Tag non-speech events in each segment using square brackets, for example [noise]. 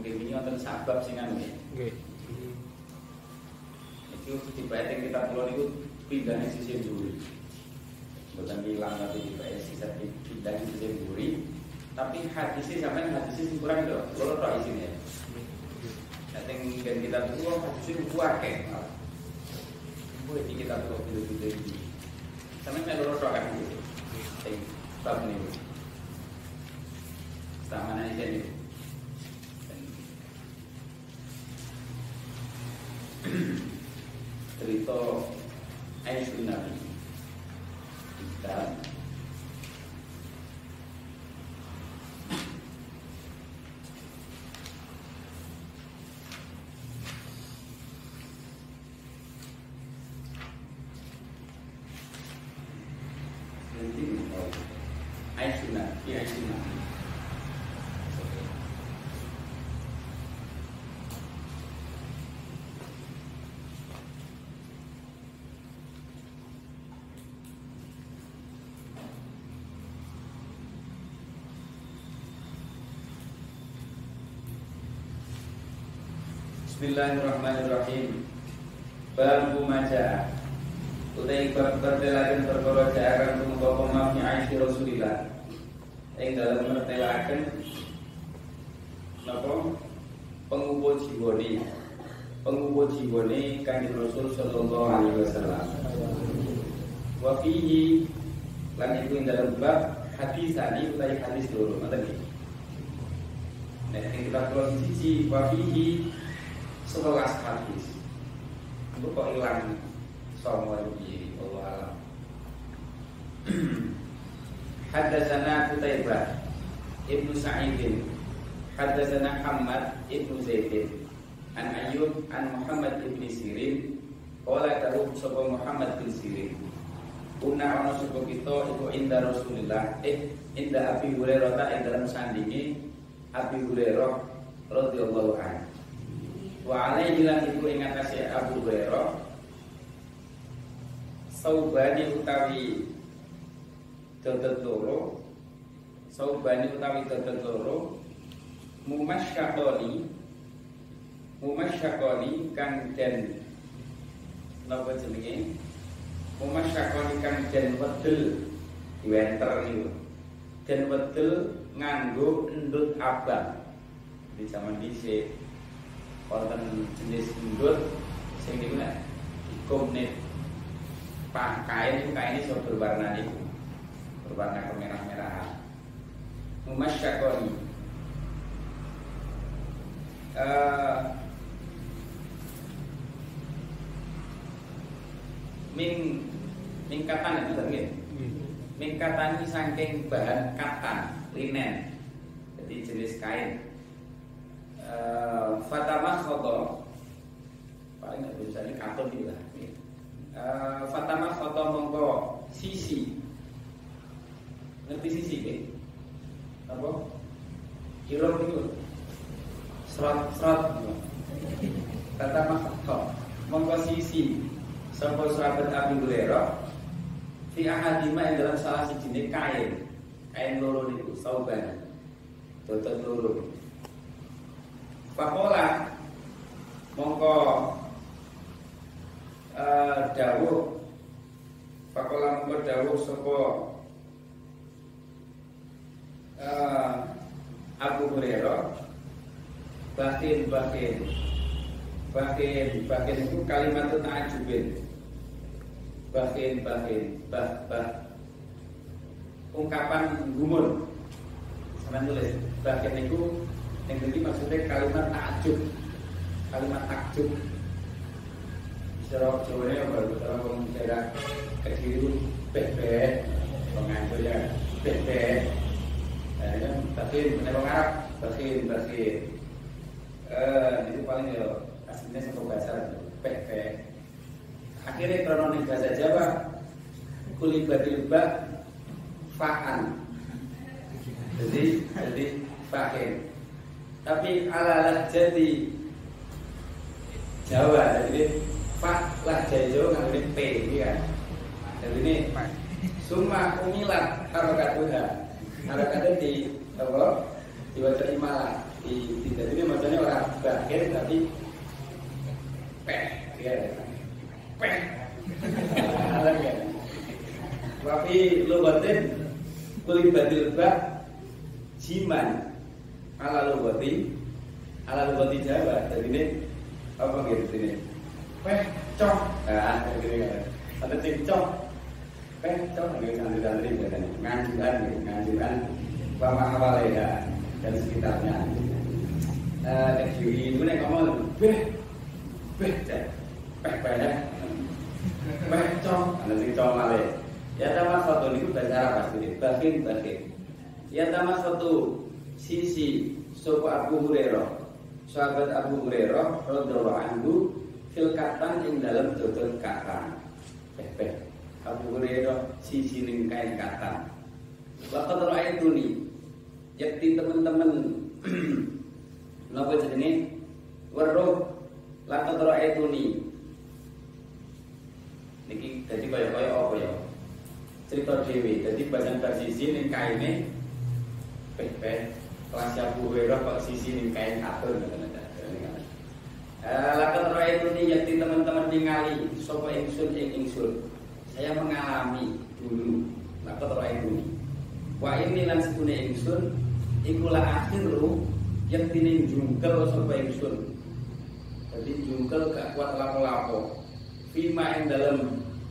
Mungkin ini wonten sabab sing anu. Nggih. Itu di yang kita pulau itu pindahnya sisi duri. Bukan hilang tapi di sisi pindah sisi duri. Tapi hadisnya sampai hadisnya kurang itu, kalau roh isinya. Nanti kan kita tuh hadisnya kuat kan. Boleh kita tuh video-video ini. Sampai saya lurus roh kan gitu. Bab ini. Sama aja nih. Cerita Aisyah Nabi Kita Aisyah Nabi Aisyah Nabi Bismillahirrahmanirrahim. Babu maja. Utai bertelakan perkara jaakan tumeka pemahmi Aisyah Rasulillah. Ing dalam mertelakan napa pengubo jiwane. Pengubo jiwane Kanjeng Rasul sallallahu alaihi wasallam. Wa fihi lan iku ing dalam bab hadis tadi utai hadis loro ngoten iki. Nah, kita kalau sisi wa fihi sebelas hadis. Itu kok hilang? Songo ini Allah alam. [clears throat] Hadasana Kutaibah Ibnu Sa'idin. Hadasana Hamad Ibnu Zaidin. An Ayyub An Muhammad Ibn Sirin. Kala tahu Sopo Muhammad bin Sirin. Una ono sopo kita Iku inda Rasulullah Eh inda Abi Hurairah Tak yang dalam sandingi Abi Hurairah radhiyallahu anhu alaihi lan iku ing atase Abu Hurairah Saubani utawi dodot loro Saubani utawi dodot loro Mumasyakoni Mumasyakoni kang den Napa jenenge? Mumasyakoni kang den wedel Diwenter niku. Den wedel nganggo endut abang. Di zaman dhisik wonten jenis endut sing niku nek dikum nih pak kain itu kain ini berwarna niku. Berwarna kemerah-merahan. Mumasyakoni. Uh, min min katan itu nggih min katan ini saking bahan katan linen. Jadi jenis kain. Uh, Khoto paling nggak ini katun gitu lah uh, Fatama khoto mongko sisi ngerti sisi ke apa kira itu serat serat Fatama khoto mongko sisi Sampai sahabat Abu Hurairah Fi ahadima yang dalam salah si jenis kain Kain loro itu, sauban Dotot loro Fakola Mongko uh, Dawuh Fakola mongko dawuh Sopo uh, Abu Hurairah Bakin Bakin Bakin Bakin itu kalimat itu ta'ajubin Bakin Bakin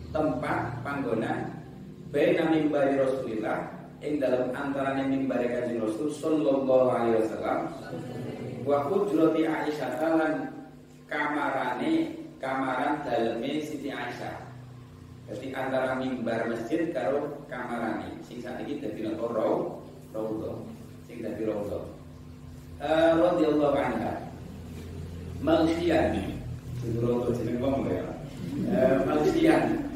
tempat panggonan baina mimbari Rasulillah ing dalam antara mimbari kanjeng Rasul sallallahu alaihi wasallam wa hujrati Aisyah lan kamarane kamaran daleme Siti Aisyah. Jadi antara mimbar masjid karo kamarane sing ini dadi napa? Raudhah. Sing dadi raudhah. Uh, radhiyallahu anha. Malsian jeneng wong ya. Uh, Malsian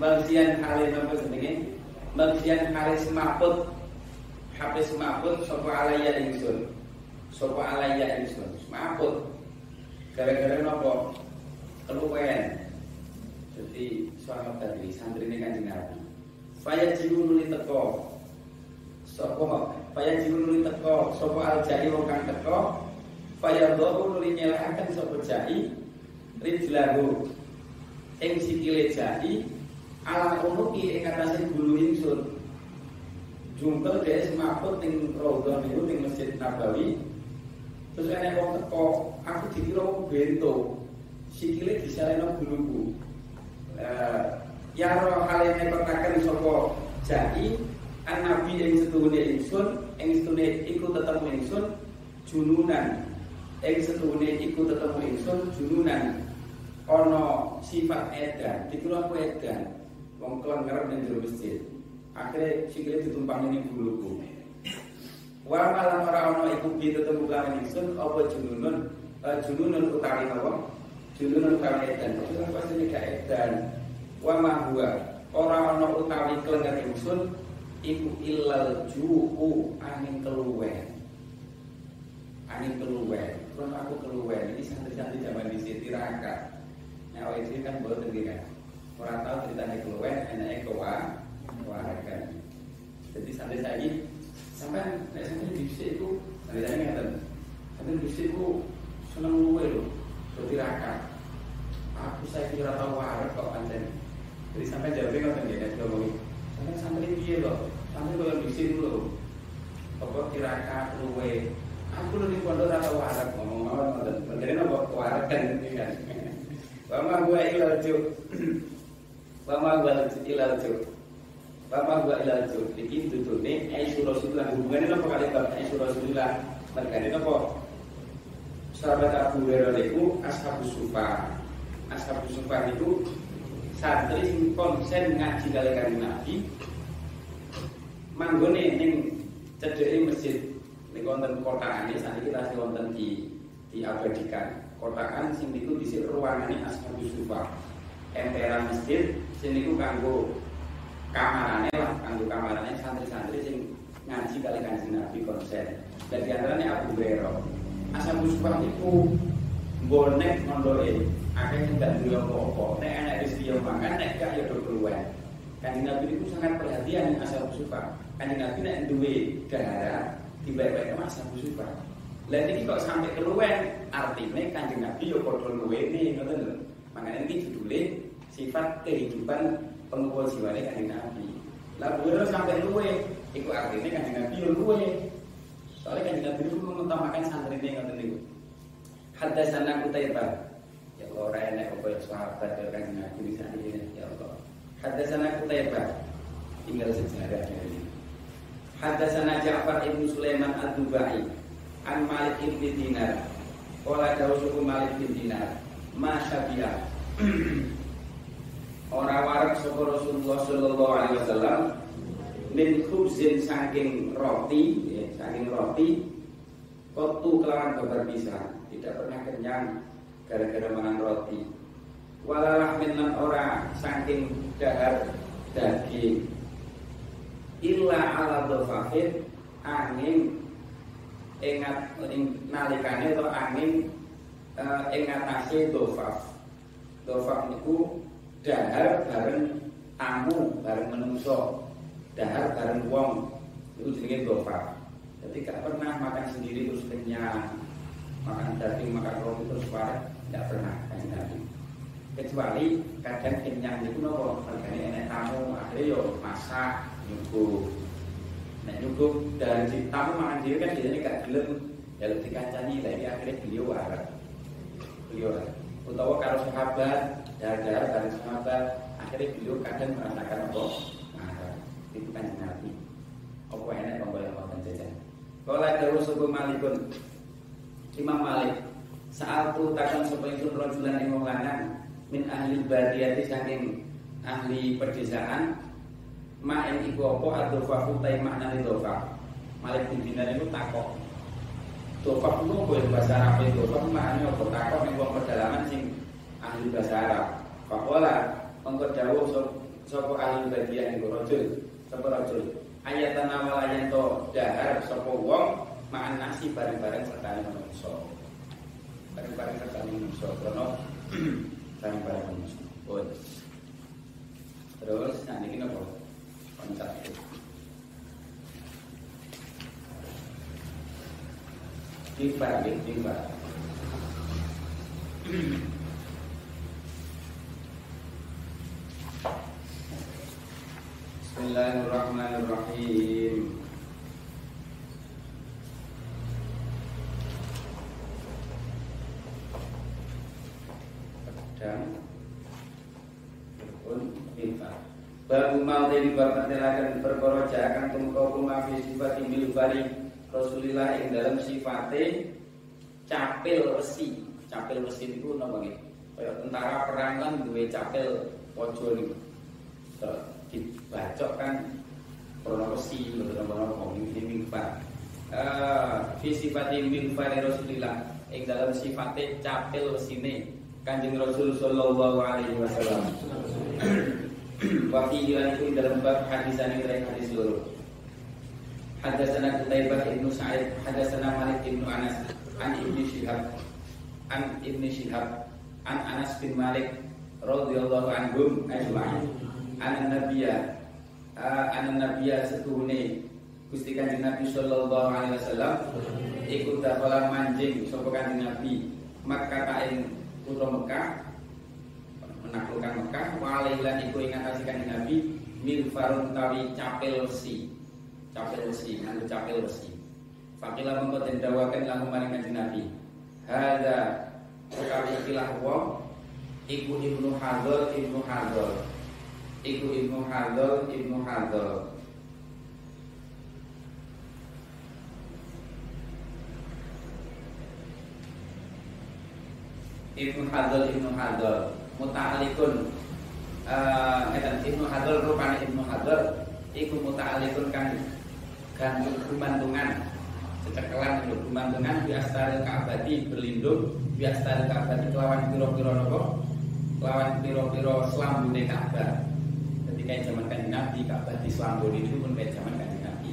Malsian hale napa jenenge? Malsian hale semaput. HP semaput sapa alaya ingsun? Sapa alaya ingsun? Semaput. Gara-gara napa keluwen jadi suara tadi santri ini kan Nabi. Faya jiwu nuli teko. Sopo Faya jiwu nuli teko. Sopo al jai wong kang teko? Faya dohu nuli nyelakan Sopo jai? Rijlahu. Ing sikile jai Ala unuki ing atasnya bulu insun Jungkel dia semaput ning Raudhah niku ning Masjid Nabawi. Terus enek wong teko, aku dikira wong bento. Sikile disaleno buluku. Eh, ya roh halene petaken sapa jai an nabi ing setuhune ingsun ing setune iku tetemu ingsun jununan ing setune iku tetemu ingsun jununan ana sifat edan dikira aku edan wong kelon ngarep ning jero masjid. Akhirnya sikile ditumpang ini buluku. Wa malam ora ana iku bi tetemu kan ingsun apa jununun uh, jununun utawi napa jununun utawi edan. Itu pasti nek edan? Wa ma huwa? Ora ana utawi kelengar ingsun iku illal ju'u angin keluwen. Angin keluwen. Terus aku keluwen. Ini santri-santri zaman di sini tirakat. Nah itu kan boten kan orang tahu ceritanya keluwen enaknya kewa keluarga jadi sampai saya ini sampai nek sampai di sini itu saya ngatakan sampai di sini itu seneng luwe loh bertirakat aku saya kira tahu warak kok panjang jadi sampai jawabnya kan dia tidak ngomong sampai sampai ini dia loh sampai kalau di sini loh pokok tirakat luwe. Aku lebih pondok atau warak ngomong-ngomong jadi nopo warak kan ini kan. Wama gua ilal Wama gua ilal juk Bapak gua ilal juk Iki tutune Aisyur Rasulullah Hubungannya apa kali bab? Aisyur Rasulullah Mereka apa Sahabat Abu Hurairah itu Ashabus Sufa. Ashabus Sufa itu Santri sing konsen ngaji kali kali Nabi. Manggone ning cedeki masjid Ini konten kotaan ini Saat kita konten di diabadikan kotaan sing niku dhisik ruangane ashabus sufa emperan masjid sing niku kanggo kamarane lah kanggo kamarane santri-santri sing ngaji kali kanjeng Nabi konsen dan di antaranya Abu Hurairah. Ashabus sufa niku bonek ngondoke akeh sing gak duwe apa-apa. Nek enek rezeki yo mangan nek gak do keluar. Kanjeng Nabi itu sangat perhatian dengan ashabus sufa kanjeng Nabi nek duwe dahara dibaik-baik sama ashabus sufa Lah ini kok sampai keluwen artinya kanjeng Nabi yo padha luwene ngoten lho. Makanya ini judulnya sifat kehidupan pengumpul jiwane kanjeng Nabi. Lah beliau sampai luwe, itu artinya kanjeng Nabi luwe. Soalnya kanjeng Nabi itu mengutamakan santri ini ngoten niku. Hadatsana Qutaibah. Ya Allah ora enak apa ya sahabat ya kanjeng Nabi bisa ini ya Allah. Hadatsana Qutaibah. Tinggal sejarah ini. Hadatsana Ja'far ibnu Sulaiman ad-Dubai an Malik ibn Dinar. Qala dawuh Malik bin Dinar. Masyabiah. [clears throat] Ora warak sapa Rasulullah sallallahu alaihi wasallam min khubzin saking roti, ya, saking roti kotu kelawan babar bisa tidak pernah kenyang gara-gara makan roti. Walalah minan ora saking dahar daging illa ala dhafafin angin ingat ing nalikane atau angin ing atase dhafaf. Dhafaf niku dahar bareng tamu bareng menungso. Dahar bareng wong itu jenenge dhafaf. Jadi gak pernah makan sendiri terus kenyang. Makan daging, makan roti terus parah, tidak pernah kan Nabi. Kecuali kadang kenyang itu nopo, kadang enak tamu, akhirnya yo masak, nyuguh. Nah nyuguh dari tamu makan diri kan biasanya gak gelem, ya lebih dikacani, tapi akhirnya beliau warak. Beliau warak. Utawa kalau sahabat, dar-dar bareng sahabat, akhirnya beliau kadang merasakan apa? Marah. Itu kan Nabi. Apa enak membayar makan jajan. Kalau ada suku Malikun, Imam Malik saat tu takkan supaya itu rojulan yang lanang min ahli badiyati saking ahli pedesaan ma'in iku apa adofa kutai makna dofa Malik bin Dinar itu takok dofa itu ya bahasa Arab itu dofa maknanya apa? Takok yang buang pedalaman sing ahli bahasa Arab. Fakola Engkau jauh sopo ahli badiyah yang rojul Sopo rojul Ayat tanawal ayat to dahar sopo wong makan nasi bareng-bareng serta menungso bareng-bareng serta menungso karena bareng-bareng pun terus nah ini apa konsep itu Tifar, tifar. Bismillahirrahmanirrahim. dan pun pintar. Babu mau dari bapak telakan perkara jakan tumkau rumah fi sifat imil bari Rasulillah yang dalam sifatnya capil besi. Capil besi itu nama nggih. Kayak tentara perang kan duwe capil pojo niku. Dibacok kan krono besi betul nama ini mimbar. Eh fi sifat imil bari Rasulillah yang dalam sifatnya capil besine Kanjeng Rasul Sallallahu Alaihi Wasallam. [coughs] Wakil itu dalam bab hadis ini dari hadis seluruh. Hadasana Qutaibah ibnu Sa'id, hadasana Malik ibnu Anas, an ibnu Shihab, an ibnu Shihab, an Anas bin Malik, radhiyallahu anhum ajma'in. An Nabiya, an Nabiya setuhune Gusti Kanjeng Nabi sallallahu alaihi wasallam ikut dakhala manjing sapa Kanjeng Nabi Makkah ta'in putra Mekah menaklukkan Mekah walailan iku ing atase kanjeng Nabi milfarun tawi capil besi capil besi nganggo capil besi Fakila mengko den dawaken lahu maring kanjeng Nabi. Hadza utawi ikilah wong iku Ibnu Hadzal Ibnu Hadzal iku Ibnu Hadzal Ibnu Hadzal Ibnu Hadal Ibnu Hadal muta'alikun. Uh, Ibnu Hadal rupanya Ibnu Hadal iku muta'alikun kan gantung gumantungan cecekelan itu gumantungan biastaril ka'bati berlindung. Biastaril ka'bati kelawan piro-piro nopo? Kelawan piro-piro selambune Ka'bah. Kayak zaman kan Nabi Ka'bah di selambun itu pun kayak zaman kan Nabi.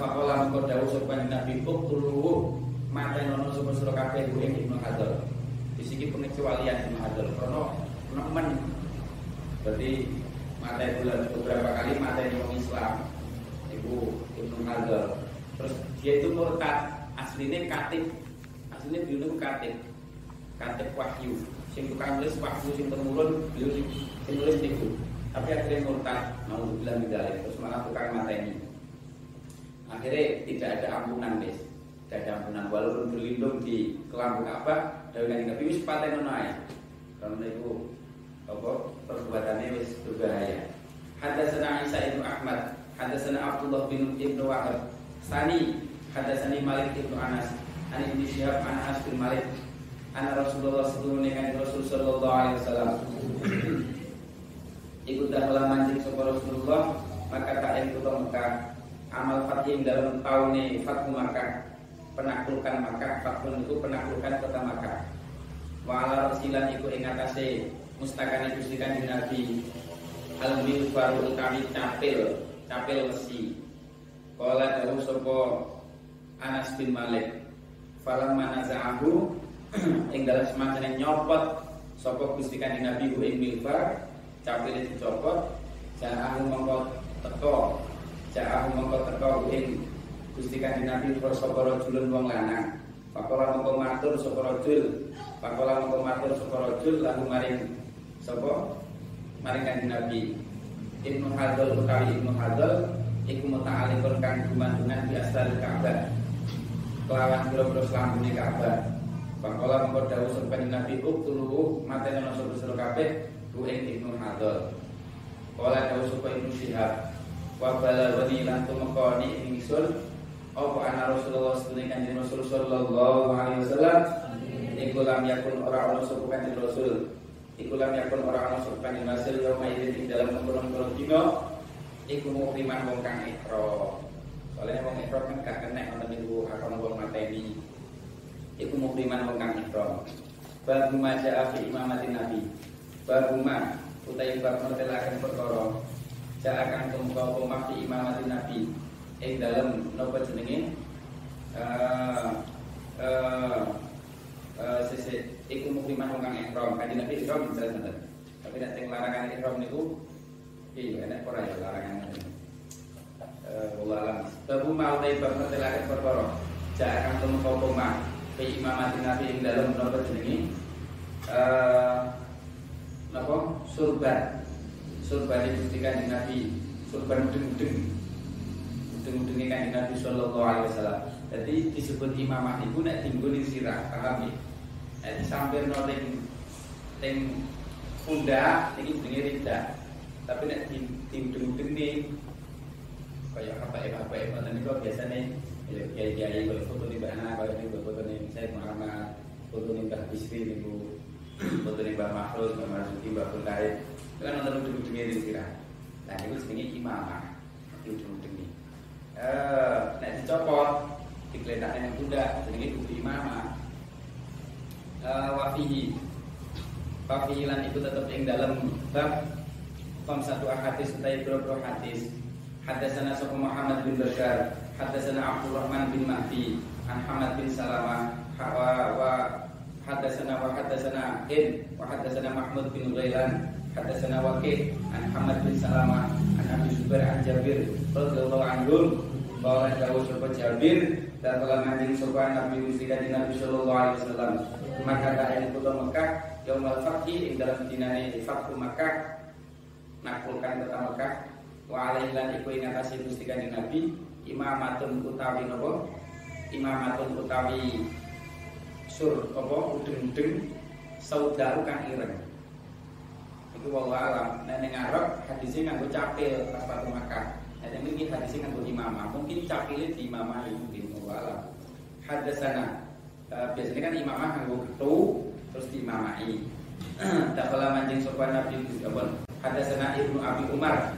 Fakola mengkau dawuh sopan Nabi Uktuluhu Mata nono sopan surah kabeh Ibnu Hadal di sini pengecualian Ibnu Hajar karena nemen berarti mata bulan beberapa kali mata Islam Ibu Ibnu Hajar terus dia itu murtad aslinya katib. Aslinya beliau itu katib. Katib wahyu. Sing tukang nulis wahyu sing temurun beliau sing nulis niku. Tapi akhirnya murtad mau bilang bidalik terus malah tukang mateni. Akhirnya tidak ada ampunan guys tidak ada ampunan. Walaupun berlindung di kelambu Ka'bah dari kanjeng Nabi wis paten ae. Karena itu apa perbuatannya wis berbahaya. Hadatsana Isa ibnu Ahmad Hadatsana Abdullah bin Ibnu Wahab Sani Hadatsani Malik ibnu Anas Ani ibnu Syihab Anas bin Malik Ana Rasulullah sebelum menikah Rasul Sallallahu Alaihi Wasallam Ikut dalam mancing sopa Rasulullah Maka tak yang kutah Mekah. Amal fatih dalam tahun ini Fathu Makkah Penaklukan Makkah Fathu itu penaklukan kota Makkah Wa'ala rasilan iku ingatase Mustakani di Nabi. Al baru utawi capil Capil mesi Kala dahu sopo Anas bin Malik. Falam manaza'ahu [clears throat] ing dalam semacam yang nyopot sapa Gusti Kanjeng Nabi hu ing milbar capile dicopot. Ja'ahu mongko teko. Ja'ahu mongko teko ing Gusti Kanjeng Nabi sapa rajulun wong lanang. Pakola mongko matur sapa rajul. Pakola mongko matur sapa rajul lalu maring sapa? Maring Kanjeng Nabi Ibnu Hadal utawi Ibnu Hadal iku muta'alliqun kang gumantungan di asal Ka'bah. Kelawan pira-pira selambune Ka'bah. Pakola mengkau dawu serpani Nabi Uktuluhu matanya nasur suruh kabeh Ku ing ibnu hadol Kola dawu serpani ibnu syihab Wabala wani lantu mengkoni ing isul Apa anak Rasulullah sedunia kanjeng Rasul Sallallahu alaihi wasallam? Iku lam yakun orang-orang suku kanjeng Rasul Iku lam yakun orang-orang suku kanjeng Rasul Yawma idin dalam mengkurang-kurang dino Iku mukriman wong kang ikro Soalnya wong ikro kan gak kena Nonton ibu akon wong mateni. Iku muhriman wong kang ihram bab maja fi imamati nabi. Bab ma utai bab mertelaken perkara ja akan tumeka apa fi imamati nabi. Ing dalem napa jenenge? Eh eh sese iku muhriman wong kang ihram. Kanjeng nabi ihram jelas ngoten tapi nek teng larangan ihram niku iya nek ora ya larangan. Eh wallah bab ma utai bab mertelaken perkara. Ja akan tumeka apa fi imamati nabi ing dalam napa jenenge eh napa surban surban itu Kanjeng Nabi. Surban deng-deng deng-denge Kanjeng Nabi sallallahu alaihi wasallam. Jadi disebut imamah itu nek tinggu ning sirah paham ya nek disampirno ning ning pundak iki jenenge rida tapi nek deng-deng ning kaya apa ya apa ya niku biasane kiai kiai kalau foto di mana kalau ini foto nih saya Muhammad foto nih Mbah Bisri nih bu foto nih Mbah Mahrus Mbah Marzuki Mbah Buntai itu kan nonton ujungnya di sini nah itu sebenarnya imamah di ujung ujungnya eh nah dicopot digeletakkan yang kuda jadi bukti imamah. eh wafihi wafihi lan itu tetap yang dalam bab kom satu hadis utai bro hadis. Hadasana Sopo Muhammad bin Bashar Hadasana Abdurrahman bin Mahdi An Hamad bin Salama wa, wa Hadasana wa hadasana In Wa hadasana Mahmud bin Ghailan Hadasana Waqid An Hamad bin Salama An Abi Zubair An Jabir Radiyallahu anhum bahwa jauh sopa Jabir dan telah manjing sopa Nabi Musika di Nabi Sallallahu Alaihi Wasallam maka yang kota Mekah yang Fathi ing dalam dinane Fathu Mekah nakulkan kota Mekah. Wa alaihi iku ing atase Gusti Kanjeng Nabi imamatun utawi napa imamatun utawi sur apa? Udeng-udeng saudara kang ireng. Iku wallahu alam. Nek ning Arab hadise nganggo capil pas Fatu Makkah nek iki hadise nganggo imamah. Mungkin capile di imamah mungkin wallahu alam. Hadasana biasanya kan imamah nganggo ketu terus di imamai tak [clears throat] kala manjing sopan Nabi Hadasana Ibnu Abi Umar.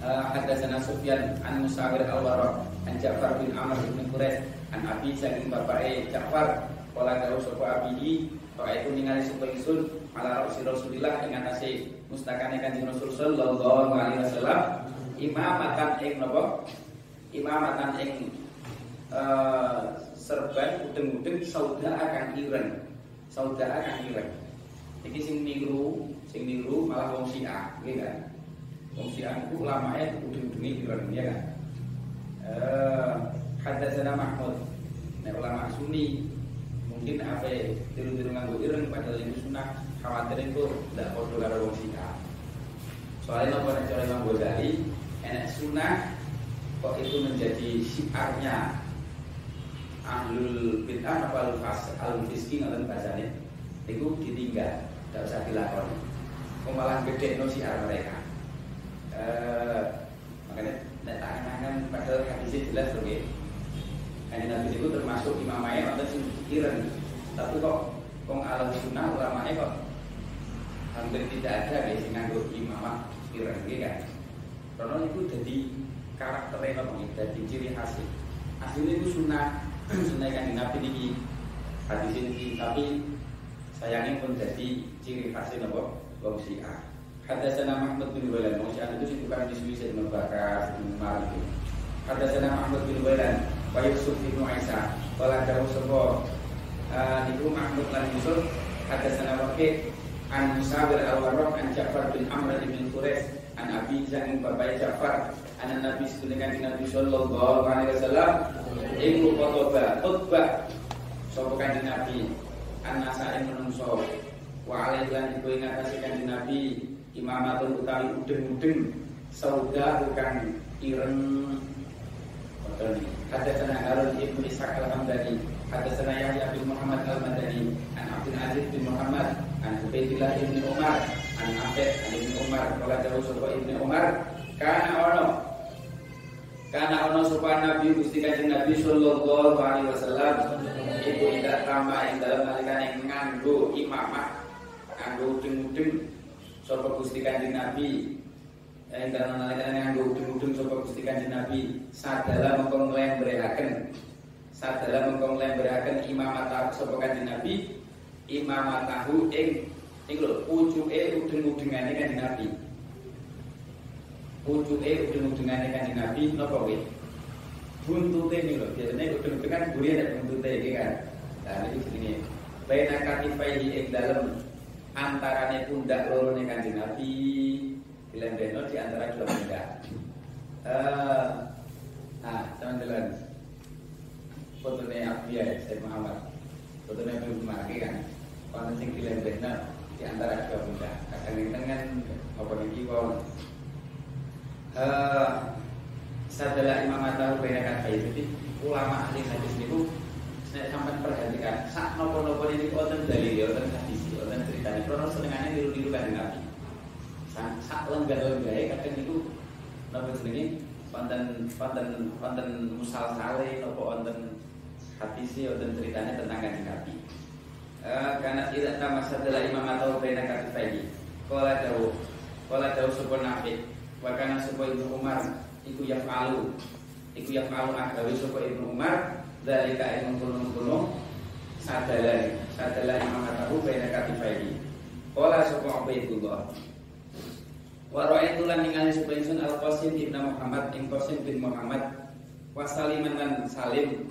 Hadasana Sufyan an Musawir al-Waraq an Ja'far bin Amr bin Quraisy an Abi saking bapake Ja'far. Kala sapa Abi Kala itu ningali sapa ingsun ala Rasul Rasulillah ing atase mustakane Kanjeng Rasul sallallahu alaihi wasallam. Imamatan ing napa? Imamatan ing serban udeng-udeng sauda akan ireng sauda akan ireng iki sing niru sing niru malah wong Syiah nggih kan? Wong Syiah itu ulama ya ujung-ujungnya ireng ya kan. Eh Hadasana Mahmud. Sunni mungkin apa tiru-tiru nganggo ireng padahal itu sunnah khawatir itu tidak kodoh karo wong sika soalnya nopo nek cara Imam Ghazali enak sunnah kok itu menjadi syiarnya ahlul bid'ah apa ahlul fas ahlul fiski ngoten bahasane itu ditinggal tidak usah dilakoni kok malah gede no syiar mereka eh makanya nek tangan padahal hadisnya jelas oke Kanjeng Nabi itu termasuk imamnya atau sing pikiran. Tapi kok kong alam sunnah ulamanya kok hampir tidak ada ya sing nganggo imamah pikiran gitu kan. Karena itu jadi karakternya apa jadi ciri khas. Aslinya itu sunnah sunnah kan Nabi ini hadis ini tapi sayangnya pun jadi ciri khasnya nopo wong Syiah. Hadatsana Mahmud bin Wailan, wong Syiah itu bukan disui Sayyidina Bakar, bin Umar itu. Hadatsana Mahmud bin Wailan, wa Yusuf bin Isa wala dawu sapa niku Mahmud lan Yusuf hadatsana Waqi an Musawir al-Warraq an Ja'far bin Amr bin Quraish an Abi Zain bapak Ja'far an Nabi sallallahu Nabi sallallahu alaihi wasallam iku khotbah khutbah. Sapa kanjeng Nabi an nasa ing menungso. Wa alaihi lan iku ing atase kanjeng Nabi imamatun utawi udeng-udeng sauda bukan ireng. Hadatsana Harun ibn Ishaq al-Hamdani Hadatsana Yahya bin Muhammad al-Madani An Abdul Aziz bin Muhammad An Ubaidillah ibn Umar An Abed an ibn Umar Kala jauh sopa ibn Umar Kana ono Kana ono sopa Nabi Gusti Kanjeng Nabi Sallallahu alaihi wasallam Ibu tidak tambah yang dalam nalikan yang nganggo imamah Nganggo udeng-udeng Sopa Gusti Kanjeng Nabi. Yang dalam nalikan yang udung-udung sopa gusti kanjeng Nabi sadala mengkong lembrehaken sadala mengkong lembrehaken imamat sopa kanjeng Nabi imamat tahu ing ing lho pucuke udung-udungane kanjeng Nabi pucuke udung-udungane kanjeng Nabi napa kuwi buntute nih lho biasanya udung-udung kan buri ada buntute iki kan? Nah ini jenenge baina katifaihi ing dalem. Antarane pundak loro ning kanjeng Nabi. Dilembeno di antara dua benda. Uh, nah, teman-teman, fotonya Abdiya, saya Muhammad, fotonya belum kemarin kan, kalau sing dilembeno di antara dua benda. Kadang-kadang kan apa lagi kon. Uh, Sadalah Imam Atahu bedakan bayi. Jadi ulama ahli hadis itu saya sampai perhatikan saat nopo-nopo ini konten dari konten hadis konten cerita ini. Kronos senengannya diru-diru kan Nabi. Sak lenggar-lenggare kadang itu napa jenenge? Wonten wonten wonten musal sale napa wonten hadis wonten ceritanya tentang kanjeng Nabi. Eh karena tidak tamas adalah imam atau bena katifaihi. Qala dawu qala dawu sapa nabi wa kana Ibnu Umar iku yafalu iku yafalu agawe sapa Ibnu Umar dalika ing mengkono-mengkono sadalah sadalah imam atau bena katifaihi. Qala sapa Ubaidullah Wa ra'aitu lan ningali sapa ingsun Al Qasim bin Muhammad ing Qasim bin Muhammad wa Saliman lan Salim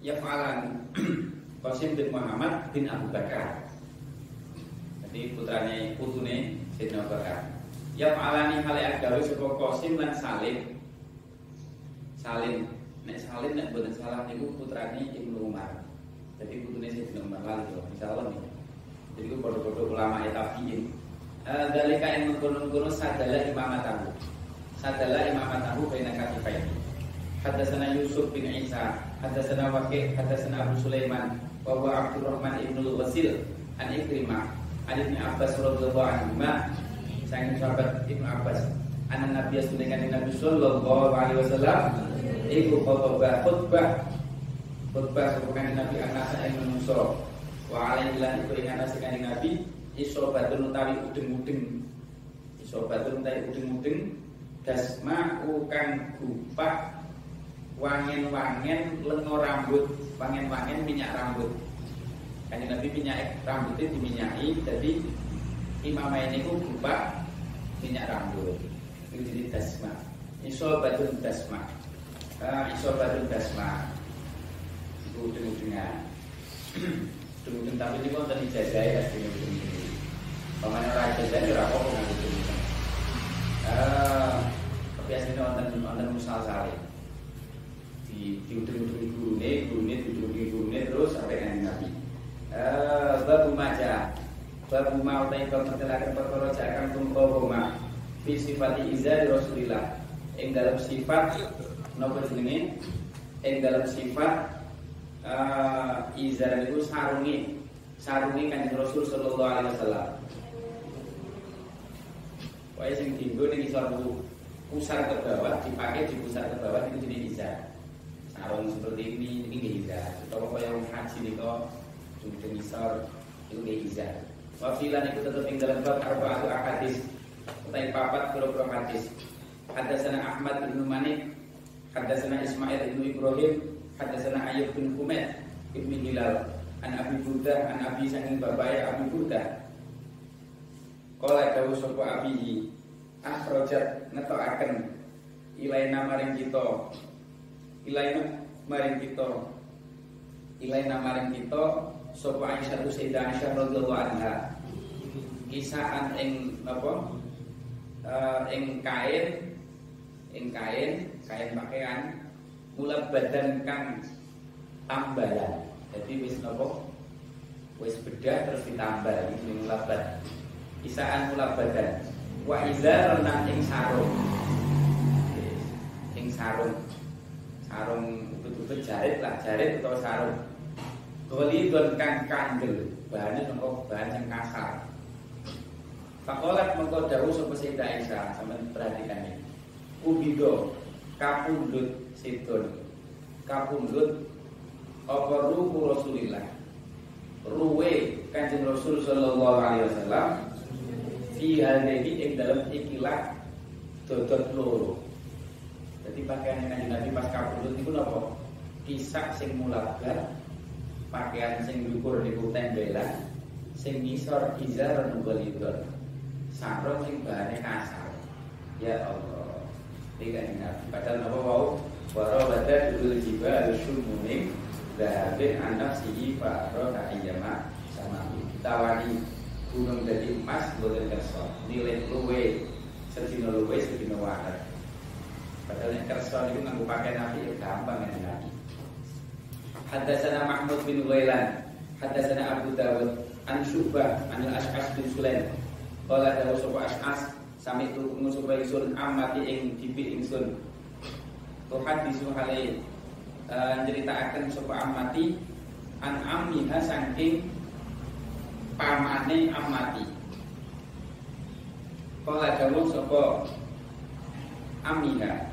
yafalan [clears throat] Qasim bin Muhammad bin Abu Bakar. Jadi putrane putune Sayyidina Abu Bakar. Yafalani hale agawe sapa Qasim lan Salim. Salim nek Salim nek boten salah niku putrane Ibnu Umar. Jadi putune Sayyidina Umar lan insyaallah nih. Jadi ku padha-padha ulama tabi'in. Dalika yang menggunung-gunung sadalah imamatahu Sadalah imamatahu Baina katifai Hadasana Yusuf bin Isa Hadasana Wakil Hadasana Abu Sulaiman Wawa Abdurrahman ibnu Wasil An Ikrimah An Ibn Abbas Radulullah Anhumah Sayang sahabat Ibnu Abbas Anak Nabi Asudengani Nabi Sallallahu Alaihi Wasallam Iku khutbah khutbah Khutbah Sebukan Nabi Anak saya menungso. Wa alaihi lan iku ingat Nabi Nabi isobatun utawi udeng-udeng. Isobatun utawi udeng-udeng dasma ukang gupak wangen-wangen lengo rambut. Wangen-wangen minyak rambut. Kan Nabi minyak rambutnya diminyaki jadi imam ini ku gupak minyak rambut. Itu jadi dasma isobatun dasma uh, isobatun dasma itu dengan dengan [clears throat] dengan dengan tapi itu kan tadi jajah ya dengung-dengan Pamannya orang jajah itu rakyat pun aku dengung Kebiasaan itu wonten wonten musal sale di diutung-utung gurune gurune diutung-utung gurune terus sampai nanti nanti. Bapak babu mau ta'i kau tertelakan perkara jakan tumpo koma Fi sifati izari Rasulillah. Yang dalam sifat Nopo jenenge? Yang dalam sifat uh, Izar itu sarungi Sarungi kan Rasul Sallallahu Alaihi Wasallam. Pokoknya sing tinggu ini suatu pusar ke bawah dipakai di pusar ke bawah itu jadi izar sarung seperti ini ini izar atau yang haji nih kok jujur isor itu izar Wafilan itu tetap ing dalam bab arba'atu hadis Utai papat kira-kira hadis. Hadasana Ahmad bin Manik Hadasana Ismail bin Ibrahim Hadasana Ayub bin Humed Ibn Hilal. An Abi Burdah An Abi Sangin Babaya Abi Burdah. Kala dawu sopo Abi Akhrojat ngetoaken Ilaina maring kita. Ilaina maring kita. Ilaina maring kita Sopo Aisyah Sayyidah Aisyah radhiyallahu anha. Kisaan ing apa? Uh, ing kain ing kain kain pakaian mula badan kang tambalan. Jadi wis napa wis bedah terus ditambal ini mula badan kisaan mula badan. Wa izar lan ing sarung. Ing sarung. Sarung betul-betul jarit lah jarit atau sarung Ghalidun kang kandel Bahannya nopo bahan yang kasar. Fakolat mengkau dawu Sopo Sayyidah Sama perhatikan ini. Ubido Kapundut Sidon. Kapundut Apa ruhu Rasulillah? Ruwe kanjeng Rasul Sallallahu Alaihi Wasallam Fi hadini ing dalam ikilah Dodot loro. Jadi pakaian kanjeng Nabi pas kapundut itu nopo Kisah sing mulabar pakaian sing dukur niku tembelan sing ngisor izar nugolidon sarung sing bahane kasar. Ya Allah. Tiga nabi padahal napa wau? Waro bada dulu jiba syumuning dahabin anak si faro ayyama sama tawani gunung dari emas boten kerso nilai luwe sedina luwe sedina wadah. Padahal yang kerso itu nganggo nabi ya gampang ya nabi Hadasana Mahmud bin Ghailan Hadasana Abu Dawud An Syubah An Ash'as bin Sulaim. Kala Dawud Sopo Ash'as Sami itu ngusupa ingsun amati ing dipi ingsun. Tuhan disu halai Ceritakan sopo amati An amiha sangking Pamane amati Kala Dawud Sopo Amiha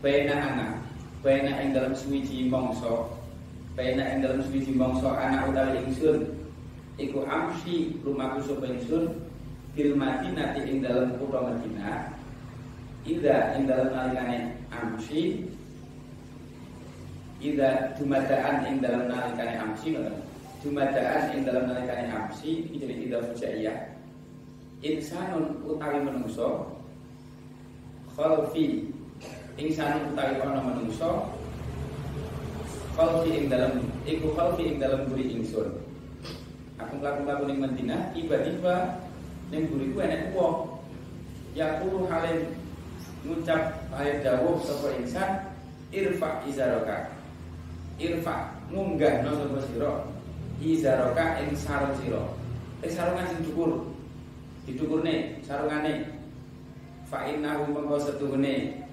Baina anak Baina ing dalam suwiji mongso Baina ing dalam suwiji mongso anak utawi ingsun Iku amsi rumahku sapa ingsun Bil Madinah ing dalam kutha Madinah Ida ing dalam nalikane amsi Ida jumadaan ing dalam nalikane amsi Jumadaan ing dalam nalikane amsi jadi ida fujaiyah. Insanun utawi menungso Khalfi Insanun utawi ana menungso Khalfi ing dalam Iku khalfi ing dalam buri ingsun. Aku melakukan ning Madinah Tiba-tiba Ning buriku enek wong. Kulo halim Ngucap ayat dawuh Sapa insan Irfa izaroka. Irfa Munggah no sapa sira? Izaroka ing sarung sira. Ing sarungan sing dhuwur Didukurne sarungane. Fa innahu mengko setuhune.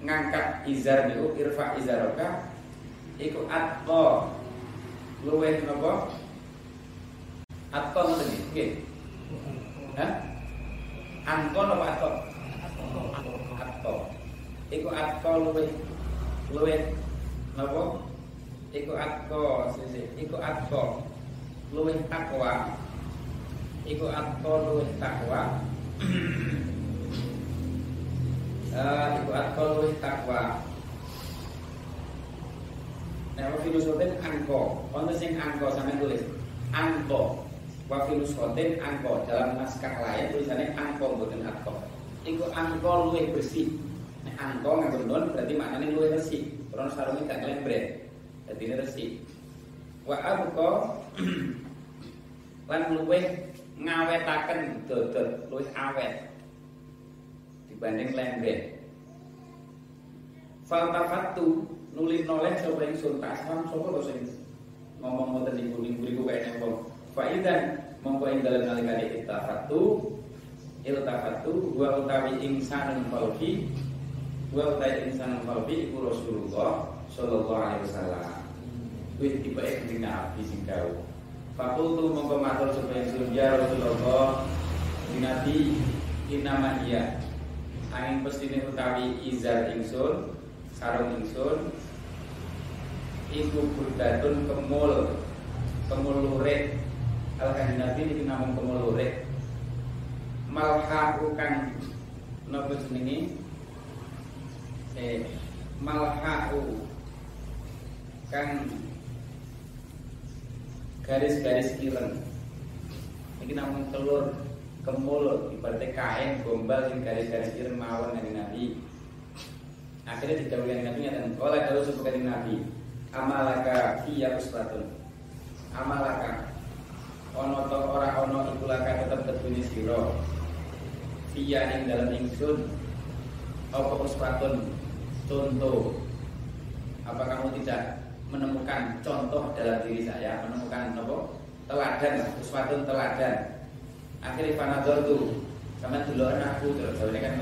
Ngangkat izar niku irfa izaroka iku atqa. Luweh napa? Atqa ngoten nggih. Hah? Angko napa atqa? Atqa. Iku atqa luweh luweh napa? Iku atqa sisi iku atqa luweh takwa. Iku atqa luweh takwa. Uh, iku atkol luwih takwa [clears throat] Nah, wa filosofen angko. Untuk sing angko sampai tulis. Angko. Wa filosofen angko. Dalam naskah lain tulisannya angko bukan atko Iku angko luwih bersih. Nah, angko nggak nun berarti maknanya luwih bersih Karena sarungnya gak ngelembret. Jadi ini bersih Wa abko Lan luwih ngawetaken dodot luwih awet dibanding lembek. Faltafatu nulis noleh sapa ingsun tasam sapa to sing ngomong ngoten niku niku niku kaya nembong. Faidan mongko ing dalem nalikane ittafatu iltafatu wa utawi insanun qalbi wa utawi insanun qalbi iku Rasulullah sallallahu alaihi wasallam. Wis tipe ing Nabi sing kau. Fakultu mongko matur supaya sun ya Rasulullah Nabi inama iya angin pestine utawi izar ingsun sarung ingsun iku burdatun kemul kemul lurik al nabi ini namung kemul malhaku kang napa jenenge eh malhaku kang garis-garis ireng. Ini namung telur kemul ibaratnya kain gombal yang garis-garis ireng mawon dari nabi akhirnya didawuhi nabi dan oleh kalau sebut nabi. Amalaka fiya usratun amalaka. Ono to ora ono iku laka tetep kedune sira. Fiya dalam ingsun. Apa usratun contoh. Apa kamu tidak menemukan contoh dalam diri saya? Menemukan apa? Teladan. Uswatun teladan. Akhirnya panadol tuh sama dulu aku terus ini kan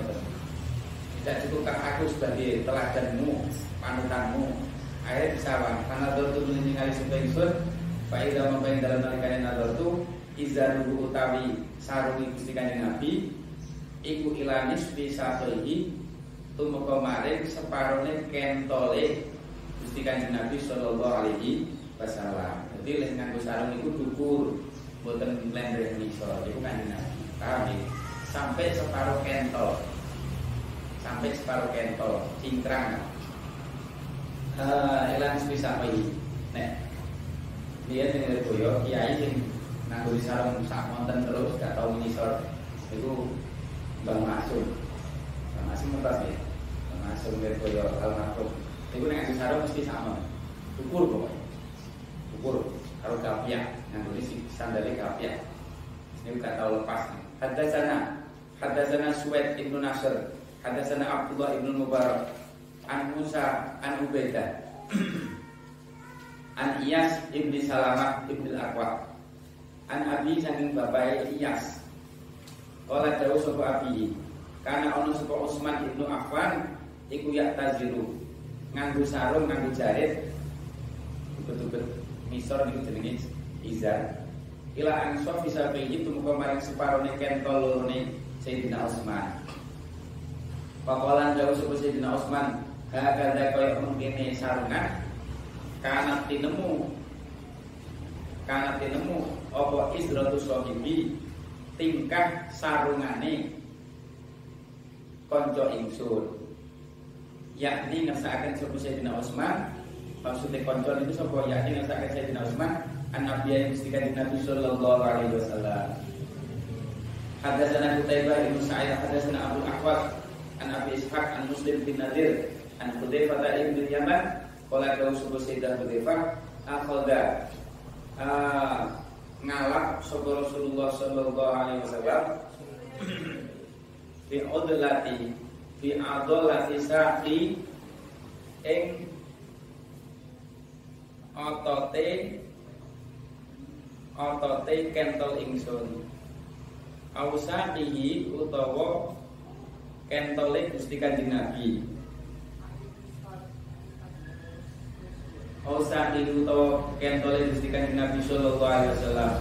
tidak cukupkah aku sebagai teladanmu panutanmu akhirnya disawang panadol tuh meninggali supaya ingsun Pak Ida membayang dalam nalikane nador tu Izanuhu utawi sarungi gusti kanjeng Nabi Iku ilanis bisa tohi Tumeka maring separone kentole Gusti Kanjeng Nabi sallallahu alaihi wasallam. Jadi lek nganggo sarung iku dukur, mboten mlendreh ngisor. Iku Kanjeng Nabi. Paham ya? Sampai separuh kentol. Sampai separuh kentol, cingkrang. Eh, uh, elan bisa iki. Nek dia sing boyo kiai sing nganggo sarung sak wonten terus gak tau ngisor. Iku Bang Masum. Bang Masum mentas ya. Bang Masum boyo almarhum. Itu nek sarung mesti sama. Ukur pokoknya. Ukur kalau kapiak, yang tulis sandalnya kapiak. Ini gak tahu lepas. Hadasana, hadasana Suwed ibnu Nasr, hadasana Abdullah ibnu Mubarak, an Musa, an Ubaidah, [clears throat] an Iyas ibni Salamah ibni Aqwa, an Abi saking bapak Iyas. Kala jauh sopo Abi, karena ono sopo Utsman ibnu Affan, iku yak taziru, nganggu sarung nganggu jahit betul-betul misor niku jenenge izar ila ansor bisa itu tumuka maring separone kentol lorone Sayyidina Utsman Pakolan jauh suku Sayyidina Utsman Hakada kaya mengkini sarungan Karena tinemu Karena tinemu Apa isdratu sohibi Tingkah sarungane Konco ingsun. Yakni ngersakaken sapa Sayyidina Utsman maksudnya koncon itu sapa? Yakni ngersakaken Sayyidina Utsman an Nabi yang mesti kanjeng Nabi sallallahu alaihi wasallam. Hadatsana Qutaibah bin Sa'id hadatsana Abu Ahwad an Abi Ishaq an Muslim bin Nadir an Hudzaifah bin Yaman qala kau sapa Sayyidah Hudzaifah akhadha ngalap sapa Rasulullah sallallahu alaihi wasallam bi udlati fi adolati saqi ing otote otote kentol ingsun ausatihi utawa kentole Gusti Kanjeng Nabi. Ausatihi utawa kentole Gusti Kanjeng Nabi sallallahu alaihi wasallam.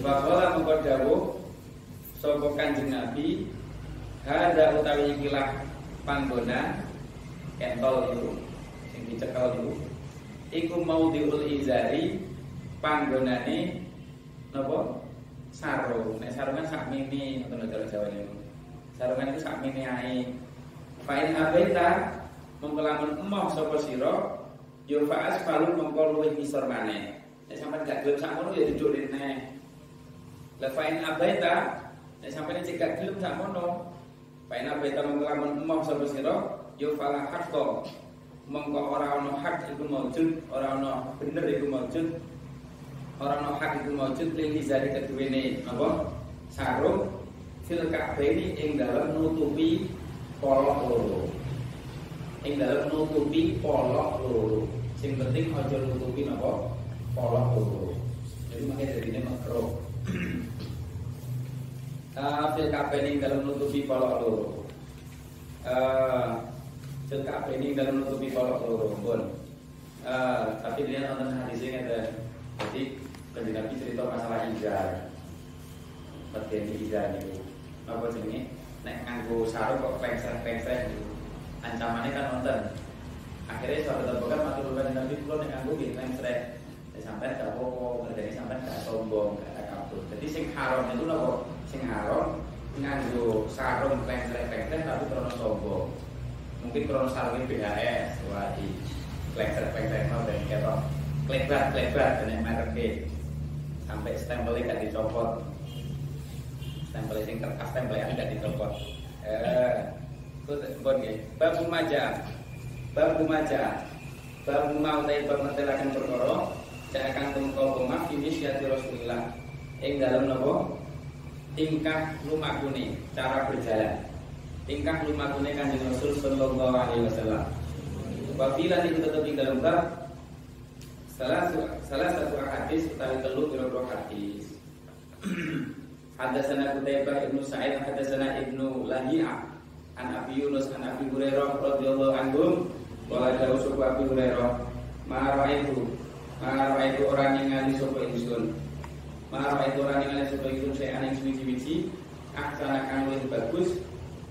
Bakola mengko dawuh sapa Kanjeng Nabi? Hada utawi ikilah panggonan kentol itu sing dicekel itu iku mau diul izari panggonane napa? Sarung. Nek sarungan sak mini ngoten cara Jawa niku sarungan itu sak mini ae fa'in abaita mengkelamun emoh sapa sira yo fa'as falu mengko luwih ngisor maneh nek sampean gak gelem sak mono ya duduk rene la fa'in abaita nek sampean cek gak gelem sak mono Paina beta mengelamun emam sapa sira yo fala hakko mengko ora ana hak iku maujud, ora ana bener iku maujud. Ora ana hak iku maujud ling izari keduwene apa? Sarung fil ka'baini ing dalem nutupi polok loro. Ing dalem nutupi polok loro. Sing penting aja nutupi napa? Polok loro. Jadi makanya jadi ini makro. [clears throat] Fil ini dalam menutupi polok loro. Fil ini dalam menutupi polok loro. Pun. Tapi dia nonton hadisnya ada. Jadi Kanjeng Nabi cerita masalah izar. Bagian izar itu. Apa jenenge? Nek nganggo sarung kok pengsret-pengsret gitu. Ancamannya kan nonton. Akhirnya suatu tempat kan matur kanjeng Nabi kula nek nganggo nggih pengsret. Ya sampai gak apa-apa, sampai gak sombong, gak kabur. Jadi sing haram itu nopo? Sing haram nganggo sarung pengsret-pengsret tapi krono sombong. Mungkin krono sarungnya BHS, wah di pengsret-pengsret mau ben ketok klebat-klebat dan merek sampai stempelnya gak dicopot stempelnya sing kertas stempelnya gak dicopot eh itu bon nggih bab rumaja. Bab rumaja. Bab mau tapi bab akan perkara. Akan tumeka koma ini syati Rasulullah ing dalam nopo? Tingkah lumakune cara berjalan. Tingkah lumakune kanjeng Rasul sallallahu alaihi wasallam. Wafilah itu tetap di dalam bab Salah satu hadis utawi telu pira-pira hadis. [clears throat] Hadatsana Qutaibah ibnu Sa'id hadatsana ibnu Lahiyah an Abi Yunus an Abi Hurairah radhiyallahu anhu qala dawu sapa Abi Hurairah ma raaitu ma raaitu orang ningali sapa ingsun ma raaitu orang ningali sapa ingsun saya ing suci-suci ahsana kang luwih bagus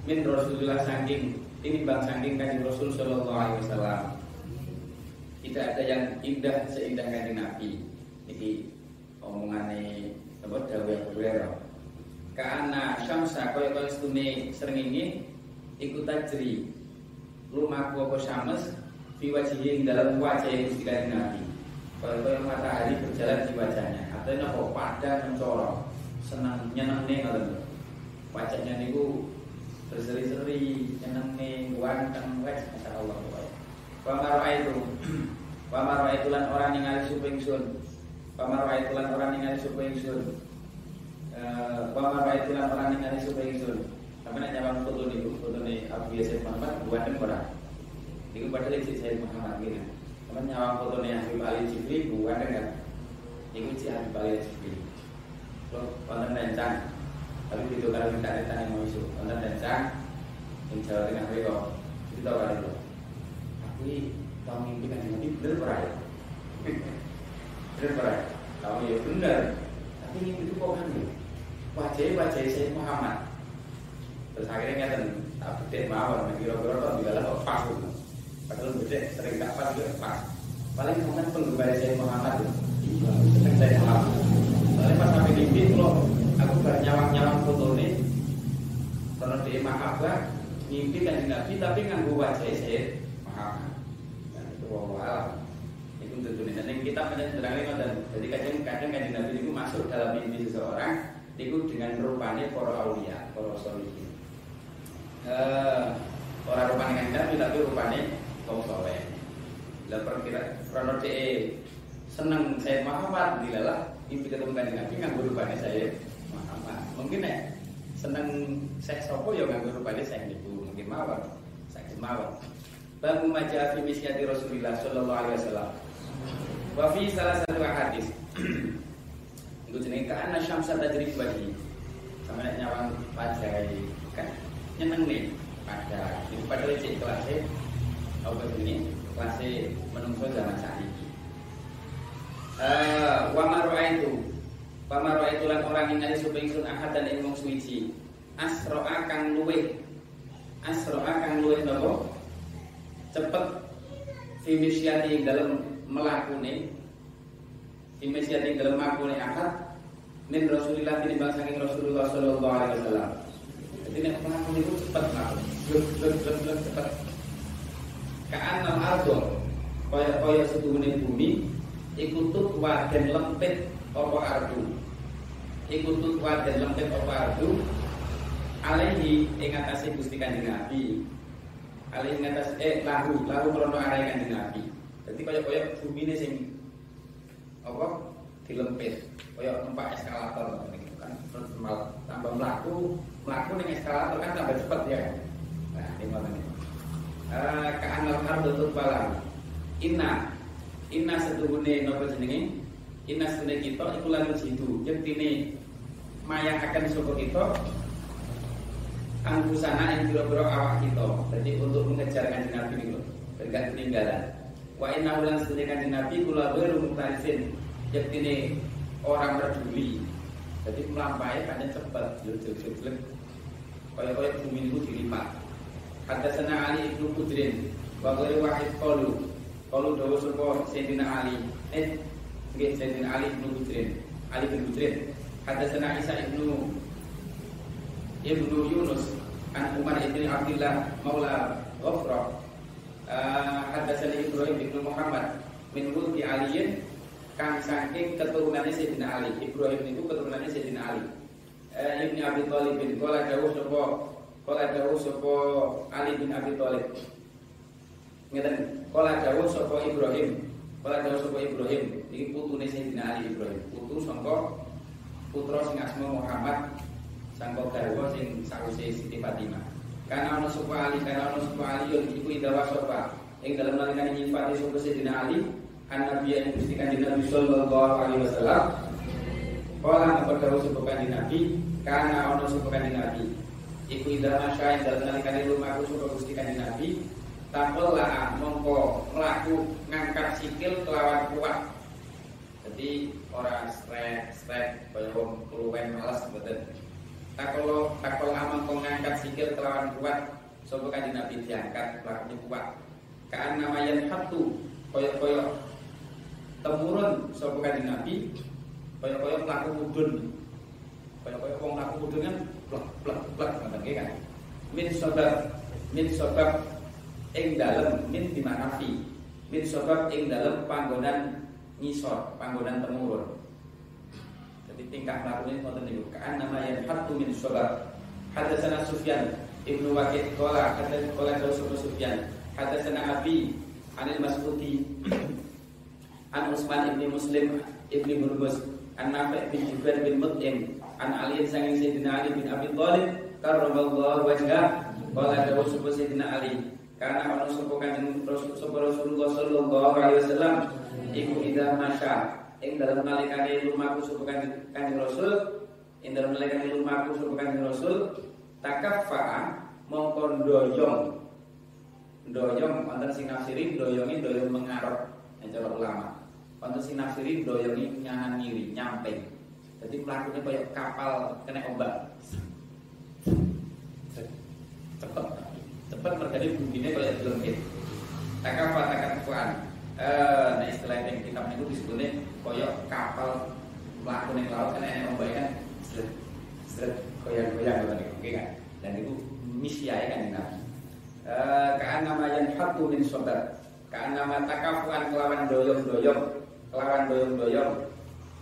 min Rasulullah saking ini bang saking kanjeng Rasul sallallahu alaihi wasallam tidak ada yang indah seindah kanjeng Nabi. Ini omongannya apa dawuh Hurairah. Karena syamsa kaya kaya setune srengenge iku tajri lumaku apa syams fi wajhihi dalam wajah Gusti Kanjeng Nabi. Kaya kaya matahari berjalan di wajahnya. Artinya apa pada mencorong, senang nyenengne ngoten. Wajahnya niku berseri-seri, nyenengne, ganteng, wajah masyaallah. Pamaro itu Pamaro [clears throat] itu lan orang ningali suping sun Pamaro itu lan orang ningali suping sun Pamaro itu lan orang ningali suping sun. Tapi nak nyawang foto ni Foto ni Abu Yasir Muhammad Buat dan orang Itu padahal isi saya Muhammad gini Tapi nyawang foto ni Habib Ali Jibri Buat dan kan Itu si Habib Ali Jibri. Lo konten rencang. Tapi itu kalau minta rencang yang mau isu. Konten rencang Yang Jawa Tengah Beko. Itu tahu kan itu tapi kamu mimpi kan Nabi benar berai. [laughs] Benar berai. Kamu ya benar. Tapi mimpi itu kok kan wajah wajah saya Muhammad. Terus akhirnya kan tak bedek mawon kira-kira kok juga lah pas itu. Padahal bedek sering tak pas juga pas. Paling momen penggemar saya Muhammad itu seneng saya Muhammad. Soalnya pas sampai mimpi kalau aku bernyawang-nyawang foto ini karena dia mahabbah mimpi kan Nabi tapi nganggu wajah saya Wallahu Itu tentu dan yang kita menerangkan dan jadi kadang kadang kadang Nabi itu masuk dalam mimpi seseorang itu dengan rupanya para aulia, para solihin. Uh, orang rupanya kan Nabi tapi rupanya kaum soleh. Lah perkira krono seneng saya Muhammad dilalah mimpi ketemu kanjeng Nabi nganggo rupanya saya Muhammad. Mungkin ya seneng saya sopo ya nganggo rupanya saya niku mungkin mawon. Saya mawon. Babu majah fi misyati Rasulullah sallallahu alaihi wasallam. Wa fi salah satu hadis. Iku jenenge kana syamsa tajri wajhi. Sama nek nyawang wajah kan nyeneng pada itu pada lecet kelasnya apa ini kelasnya menungso zaman saat ini. Wa marwa itu. Wa marwa itu lan orang yang ada supaya sun ahad dan ilmu suci. Asroa kang luwe asroa kang luwe nopo? Cepet. Fimisyati dalam melakuni fimisyati dalam melakuni akad min Rasulillah ini bangsa Rasulullah Sallallahu Alaihi Wasallam. Jadi nek melakuni itu cepat melakukan, blek blek blek blek cepat. Ka'annal ardo kaya kaya setuhune bumi ikutut waden lempit apa ardu. Ikutut waden lempit apa ardu alaihi ing atase Gusti Kanjeng Nabi alih ngatas eh lahu lahu krono arah kanjeng Nabi. Jadi kaya-kaya bumi ini sing apa dilempit kaya numpak eskalator gitu kan terus tambah melaku melaku ning eskalator kan tambah cepet ya. Nah, ini ngoten iki. Eh ka anal ardu tutbalan. Inna inna setuhune napa jenenge? Inna sunai kita iku lan jitu yektine mayang akan sapa kita angkusana yang biro-biro awak kita. Jadi untuk mengejar kanjeng Nabi niku berkat peninggalan. Wa inna ulan sunai kanjeng Nabi kula baru muktarisin yektine orang peduli. Jadi melampai kadang cepat, jelek-jelek. Kaya-kaya bumi itu dilipat. Hadasana Ali ibnu Kudrin, wa wahid qalu. Qalu dawa sapa Sayyidina Ali. Eh, Nggih Sayyidina Ali bin Budrin. Ali bin Budrin. Hadatsana Isa ibnu Ibnu Yunus an Umar ibn Abdullah Maula Ghafra. Uh, Hadatsana Ibrahim bin Muhammad min mulki Aliyin kang saking keturunannya Sayyidina Ali. Ibrahim itu keturunannya Sayyidina Ali. Uh, Ibnu Abi Thalib bin Qala dawuh sapa Qala dawuh sapa Ali bin Abi Thalib. Ngeten, Qala dawuh sapa Ibrahim Kala dawuh sapa Ibrahim, iki putune Sayyidina Ali Ibrahim, putu sangka putra sing asma Muhammad sangka garwa sing sawise Siti Fatimah. Karena ana sapa Ali, karena ana sapa Ali yo iku idawa sapa. Ing dalem nalikane nyifati sapa Sayyidina Ali, an Nabi yang Gusti Kanjeng Nabi sallallahu alaihi wasallam. Kala dawuh sapa Kanjeng Nabi, karena ana sapa Kanjeng Nabi. Iku idawa masya ing dalem nalikane lumaku sapa Gusti Kanjeng Nabi, lah mongko melaku ngangkat sikil kelawan kuat. Jadi orang strek kaya wong keluwen malas mboten. Takolo takol amang ngangkat sikil kelawan kuat sapa kanjeng Nabi diangkat mlaku kuat. Kaan namayan hatu koyo-koyo temurun sapa kanjeng Nabi? Koyo-koyo mlaku mudun koyo-koyo wong mlaku mudun kan blak blak blak ngoten kan? Min sebab min sebab ing dalem min di mana fi min sebab ing dalem panggonan ngisor panggonan temurun. Jadi tingkah lakunya wonten niku. Kaan nama yang hatu min sebab hadatsana Sufyan Ibnu Waqid. Qala hadatsana qala Sufyan. Hadatsana Abi Anil Mas'udi An Usman ibni Muslim ibni Hurmus An Nafi' bin Jubair bin Mut'im An Ali sangin Sayyidina Ali bin Abi Thalib karramallahu wajhah qala dawuh Sayyidina Ali. Karena ono sapa kanjeng Rasulullah sallallahu alaihi wasallam iku ida masya ing dalam nalikane lumaku sapa kanjeng Rasul ing dalam nalikane lumaku sapa kanjeng Rasul takaffa mongko ndoyong. Ndoyong wonten sing nafsiri ndoyongi ndoyong mengarep. Nek cara ulama wonten sing nafsiri ndoyongi nyanan ngiri nyampe jadi pelakunya kayak kapal kena ombak. Cepet cepat mergane bunyinya kalau belum gitu takafa takafuan eh nah istilah yang kita itu disebutnya koyok kapal melakukan yang laut yang ombak kan seret seret gitu oke kan? Dan itu misi ya kan nabi. Eh kaan nama yang hatu min sobat kaan nama takafuan kelawan doyong doyong kelawan doyong doyong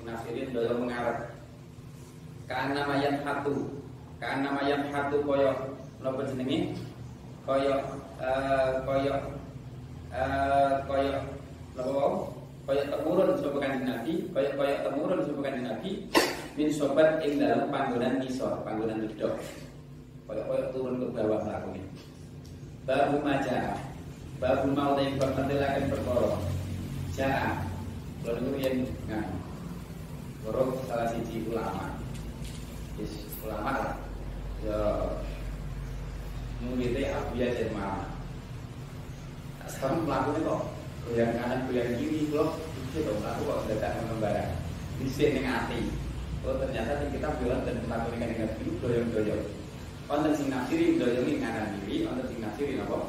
nasirin doyong mengarah kaan nama yang hatu kaan nama yang hatu koyok nopo jenenge kaya uh, kaya uh, kaya napa kaya temurun sapa kanjeng Nabi kaya kaya temurun sapa kanjeng Nabi min sobat ing dalam panggonan nisor panggonan wedok. Kaya kaya turun ke bawah lakune babu maja babu mau yang bermantelakan perkara. Jaa lalu yang nah Borok salah siji ulama. Yes, ulama lah. Ya mengikuti Abu Yazid Ma'am sekarang pelakunya kok. Goyang kanan goyang kiri kok itu dong aku kok tidak mengembara. Di sini hati oh ternyata kita bilang dan melakukan dengan itu goyang goyang Onten sing nafsiri doyongi kanan kiri, onten sing nafsiri apa?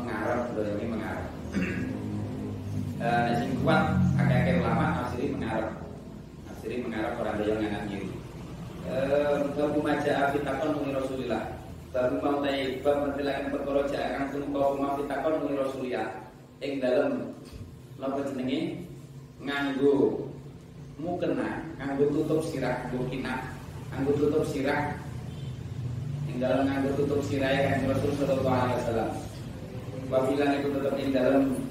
Mengarah, doyongi mengarah. Nah, sing kuat agak-agak ulama nafsiri mengarah. Nafsiri mengarah orang doyong kanan kiri. Eh, Babu maja fitakon mengi Rasulillah. Baru mau tay bab mentilakan perkara jakan pun kau mau ditakon muni Rasulullah ing dalem napa jenenge? Nganggo mukena nganggo tutup sirah nganggo kina nganggo tutup sirah. Ing dalem nganggo tutup sirah kan Rasul sallallahu alaihi wasallam. Wabilan itu tetap ing dalam uh,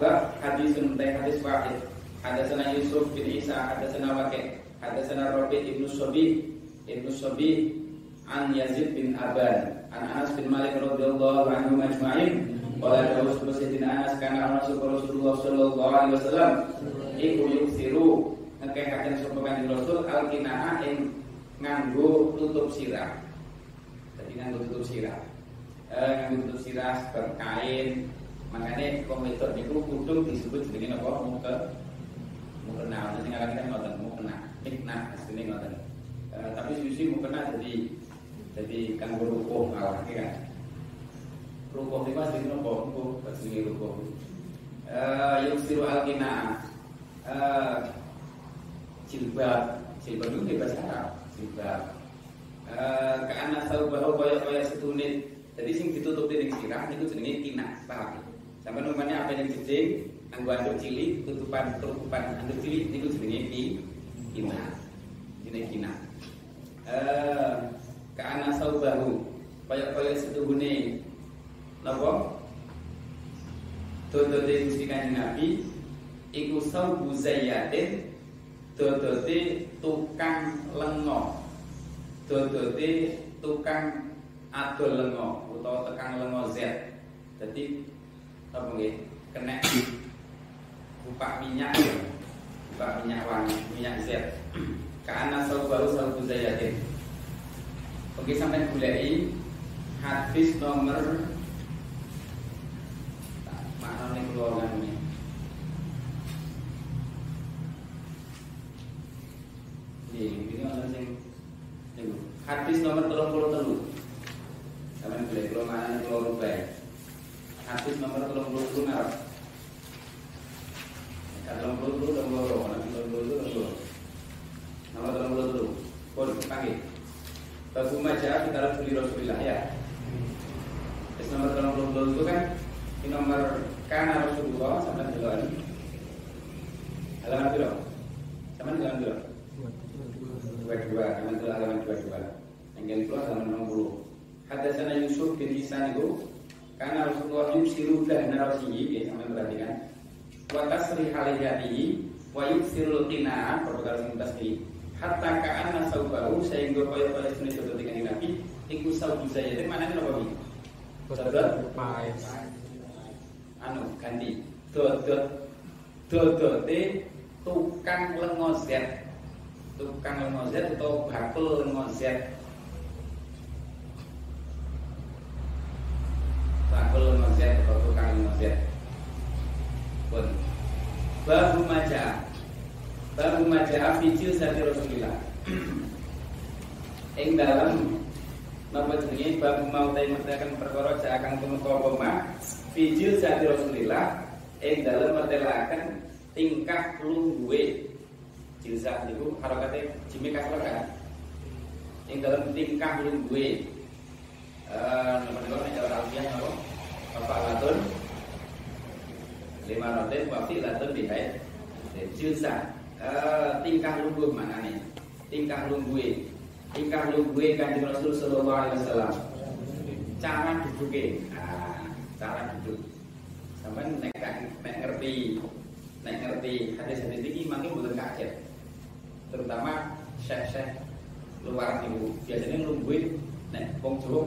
bab hadis tentang hadis wahid Hadasana Yusuf bin Isa, hadasana Wakil, hadasana Rabi ibnu Sobi, ibnu Sobi an Yazid bin Aban an Anas bin Malik radhiyallahu anhu majma'in qala dawus Sayyidina Anas kana Rasulullah sallallahu alaihi wasallam iku yuksiru ngekekaken sapa kanjeng Rasul alkinaa ing nganggo tutup sirah. Jadi nganggo tutup sirah. Eh nganggo tutup sirah berkain. Makanya komitor niku kudu disebut jenenge napa muka mukena sing ngaran kan ngoten mukena mikna asline ngoten. Eh, tapi susi mukena jadi jadi kanggo rukuh malah kan. Rukuh itu asline napa? Rukuh asline rukuh. Eh yuksiru alkinaa uh, jilbab jilbab itu bebas Arab jilbab uh, ke anak koyak koyak setunit jadi sing ditutup di sirah itu jenenge tina paham sampai namanya apa yang jeding anggo anduk cilik tutupan tutupan anduk cilik itu jenenge ki tina jenenge kina. Uh, ke anak tahu bahu. Koyak koyak setune napa Dodote Gusti Kanjeng Nabi iku saubu zayyatin dodote tukang lengo dodote tukang adol lengo utawa tukang lengo Z. Jadi apa nggih kena buka minyak buka minyak wangi minyak Z karena saubaru saubu zayyatin Oke sampai bulai hadis nomor maknane kula ngene. Ini ini ana sing. Hadis nomor 33. Sampeyan boleh kula maknane kula rubah. Hadis nomor 33 ngarep. Kalau dulu dulu dulu nanti dulu dulu dulu. Dulu dulu. Pun kita harus beli Rasulullah ya. Terus nomor dulu itu kan di nomor Rasulullah? Sama sama halaman enam puluh. Hadasana Yusuf bin Hisan itu karena Rasulullah yusiru dan narasihi, ya sama perhatikan. Wa tasri halihatihi wa yusiru qinaa perkara sing tasri. Hatta ka'anna saubahu sehingga kaya-kaya sunai contoh dengan Nabi iku saubu saya. Itu mana kenapa ini? Saudara? anu ganti dodot dodote tukang lengo Z tukang lengo Z atau bakul lengo bakul Z atau tukang Z pun. Bahu maja. Bahu maja fijil sati Rasulillah. Ing dalam Napa jenenge? Bab mau ta mertelaken perkara akan tumeka apa Fijil jati Rasulillah ing dalem mertelaken tingkah lungguhe jilsah niku harokate jimi kasar kan? Ing dalam tingkah lungguhe eh napa niku? Nek cara alfiah apa latun lima roten wafi latun bihai jilsah eh? Tingkah lungguh manane tingkah lungguhe tingkah lungguhe kanjeng Rasul sallallahu alaihi wasallam. Cara duduke nah, cara duduk. Sampai nek nek ngerti nek ngerti hadis-hadis ini makin bukan kaget. Terutama syekh-syekh luar itu biasanya nungguin nek wong Jawa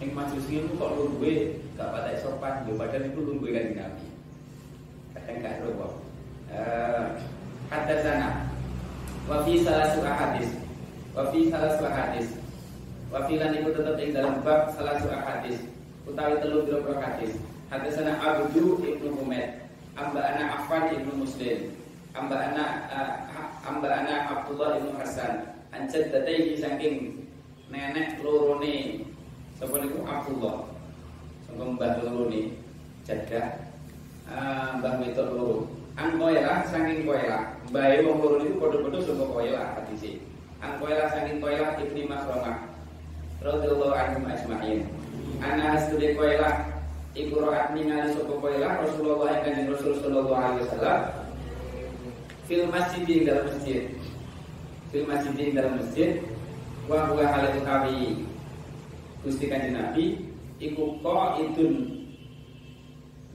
ning majelis itu kok nungguin gak pada sopan yo padahal itu nungguin kan Nabi. Kadang gak ero eh hadasana wa fi salah surah hadis wa fi salah surah hadis wa fi lan iku tetep ing dalam bab salah surah hadis utawi telu biro hadis hadasana Abdu ibnu Humaid. Amba ana Affan ibnu Muslim. Amba ana uh, amba ana Abdullah ibnu Hasan. Ancet datai saking nenek lorone. Sapa niku Abdullah sangka mbah lorone jadah uh, mbah wedok loro an koela saking koela mbae wong loro niku padha-padha saka koela hadise. An koela saking koela ibni Masromah. Radhiyallahu anhum ajma'in. Ana hasdude koela iku ro'at ningali sapa koela Rasulullah kanjeng Rasul sallallahu alaihi wasallam. Fil masjid di dalam masjid. Fil masjid di dalam masjid. Wa huwa halatu kami Gusti kanjeng Nabi iku qaidun.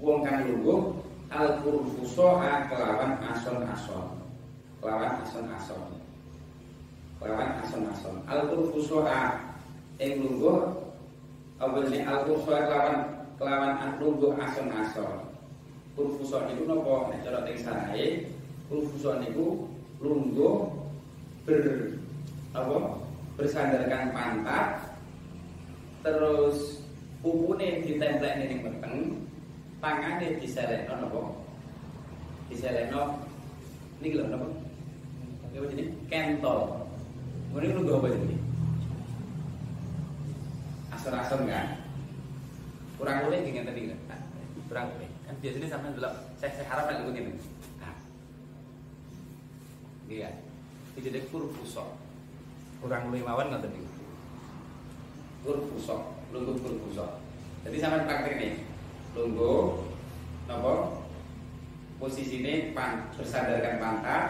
Wong kang lungguh al kurfuso kelawan ason-ason. Kelawan ason-ason. Kelawan ason-ason. Al kurfuso ing lungguh awalnya al kurfuso kelawan kelawan lungguh ason-ason. Kurfuso itu nopo nek cara teng sanae Kulfuson niku lungguh ber apa? Bersandarkan pantat terus pupune ditemplek ning weteng tangane diselekno napa? Diselekno niki lho napa? Apa jenenge? Kentol. Ngene lungguh apa jenenge? Asor-asor kan? Kurang boleh ingin tadi kan kurang boleh kan biasanya sampai dulu saya, saya harap nak begini nah. Iya jadi kurpusok. Kurang boleh mawon nggak tadi kurpusok lungguh kurpusok jadi sampai praktek nih lungguh nopo posisinya pan, bersandarkan pantat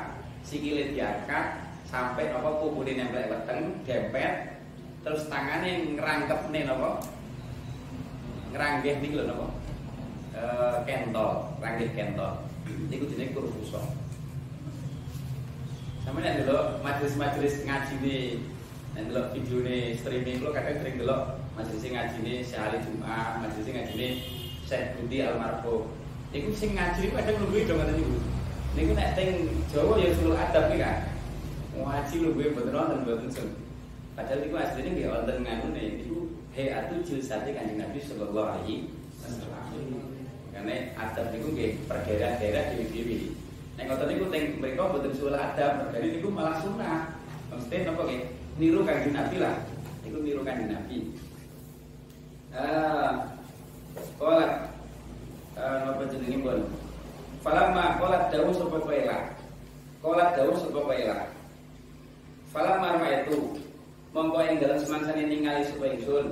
sikile diangkat sampai nopo pupune nempel weteng dempet terus tangannya ngerangkep nih nopo ngeranggih nih lho nopo e, kentol ranggih kentol. Niku jenenge kurfuso sama nek dulu majelis-majelis ngaji nih nek dulu video nih streaming lo kadang sering dulu majelis ngaji nih sehari Jumat majelis nih Syekh Budi Almarhum Iku sing ngaji kadang nunggu dong ngoten niku. Niku nek teng Jawa ya sulul adab nih kan. Ngaji gue mboten wonten mboten sun. Padahal niku asline nggih wonten nganu niku hayatu jilsate Kanjeng Nabi sallallahu alaihi wasallam. Karena adab niku nggih per daerah-daerah dewi-dewi. Nek ngoten niku teng mriku mboten sulul adab, mergane niku malah sunah. Mesti napa nggih? Niru Kanjeng Nabi lah. Niku niru Kanjeng Nabi. Kolak eh, napa jenenge pun. Falamma kolak dawu kaila. Kolak dawu sapa kaila. Falamma itu mongko ing dalam semangsane ningali supaya ingsun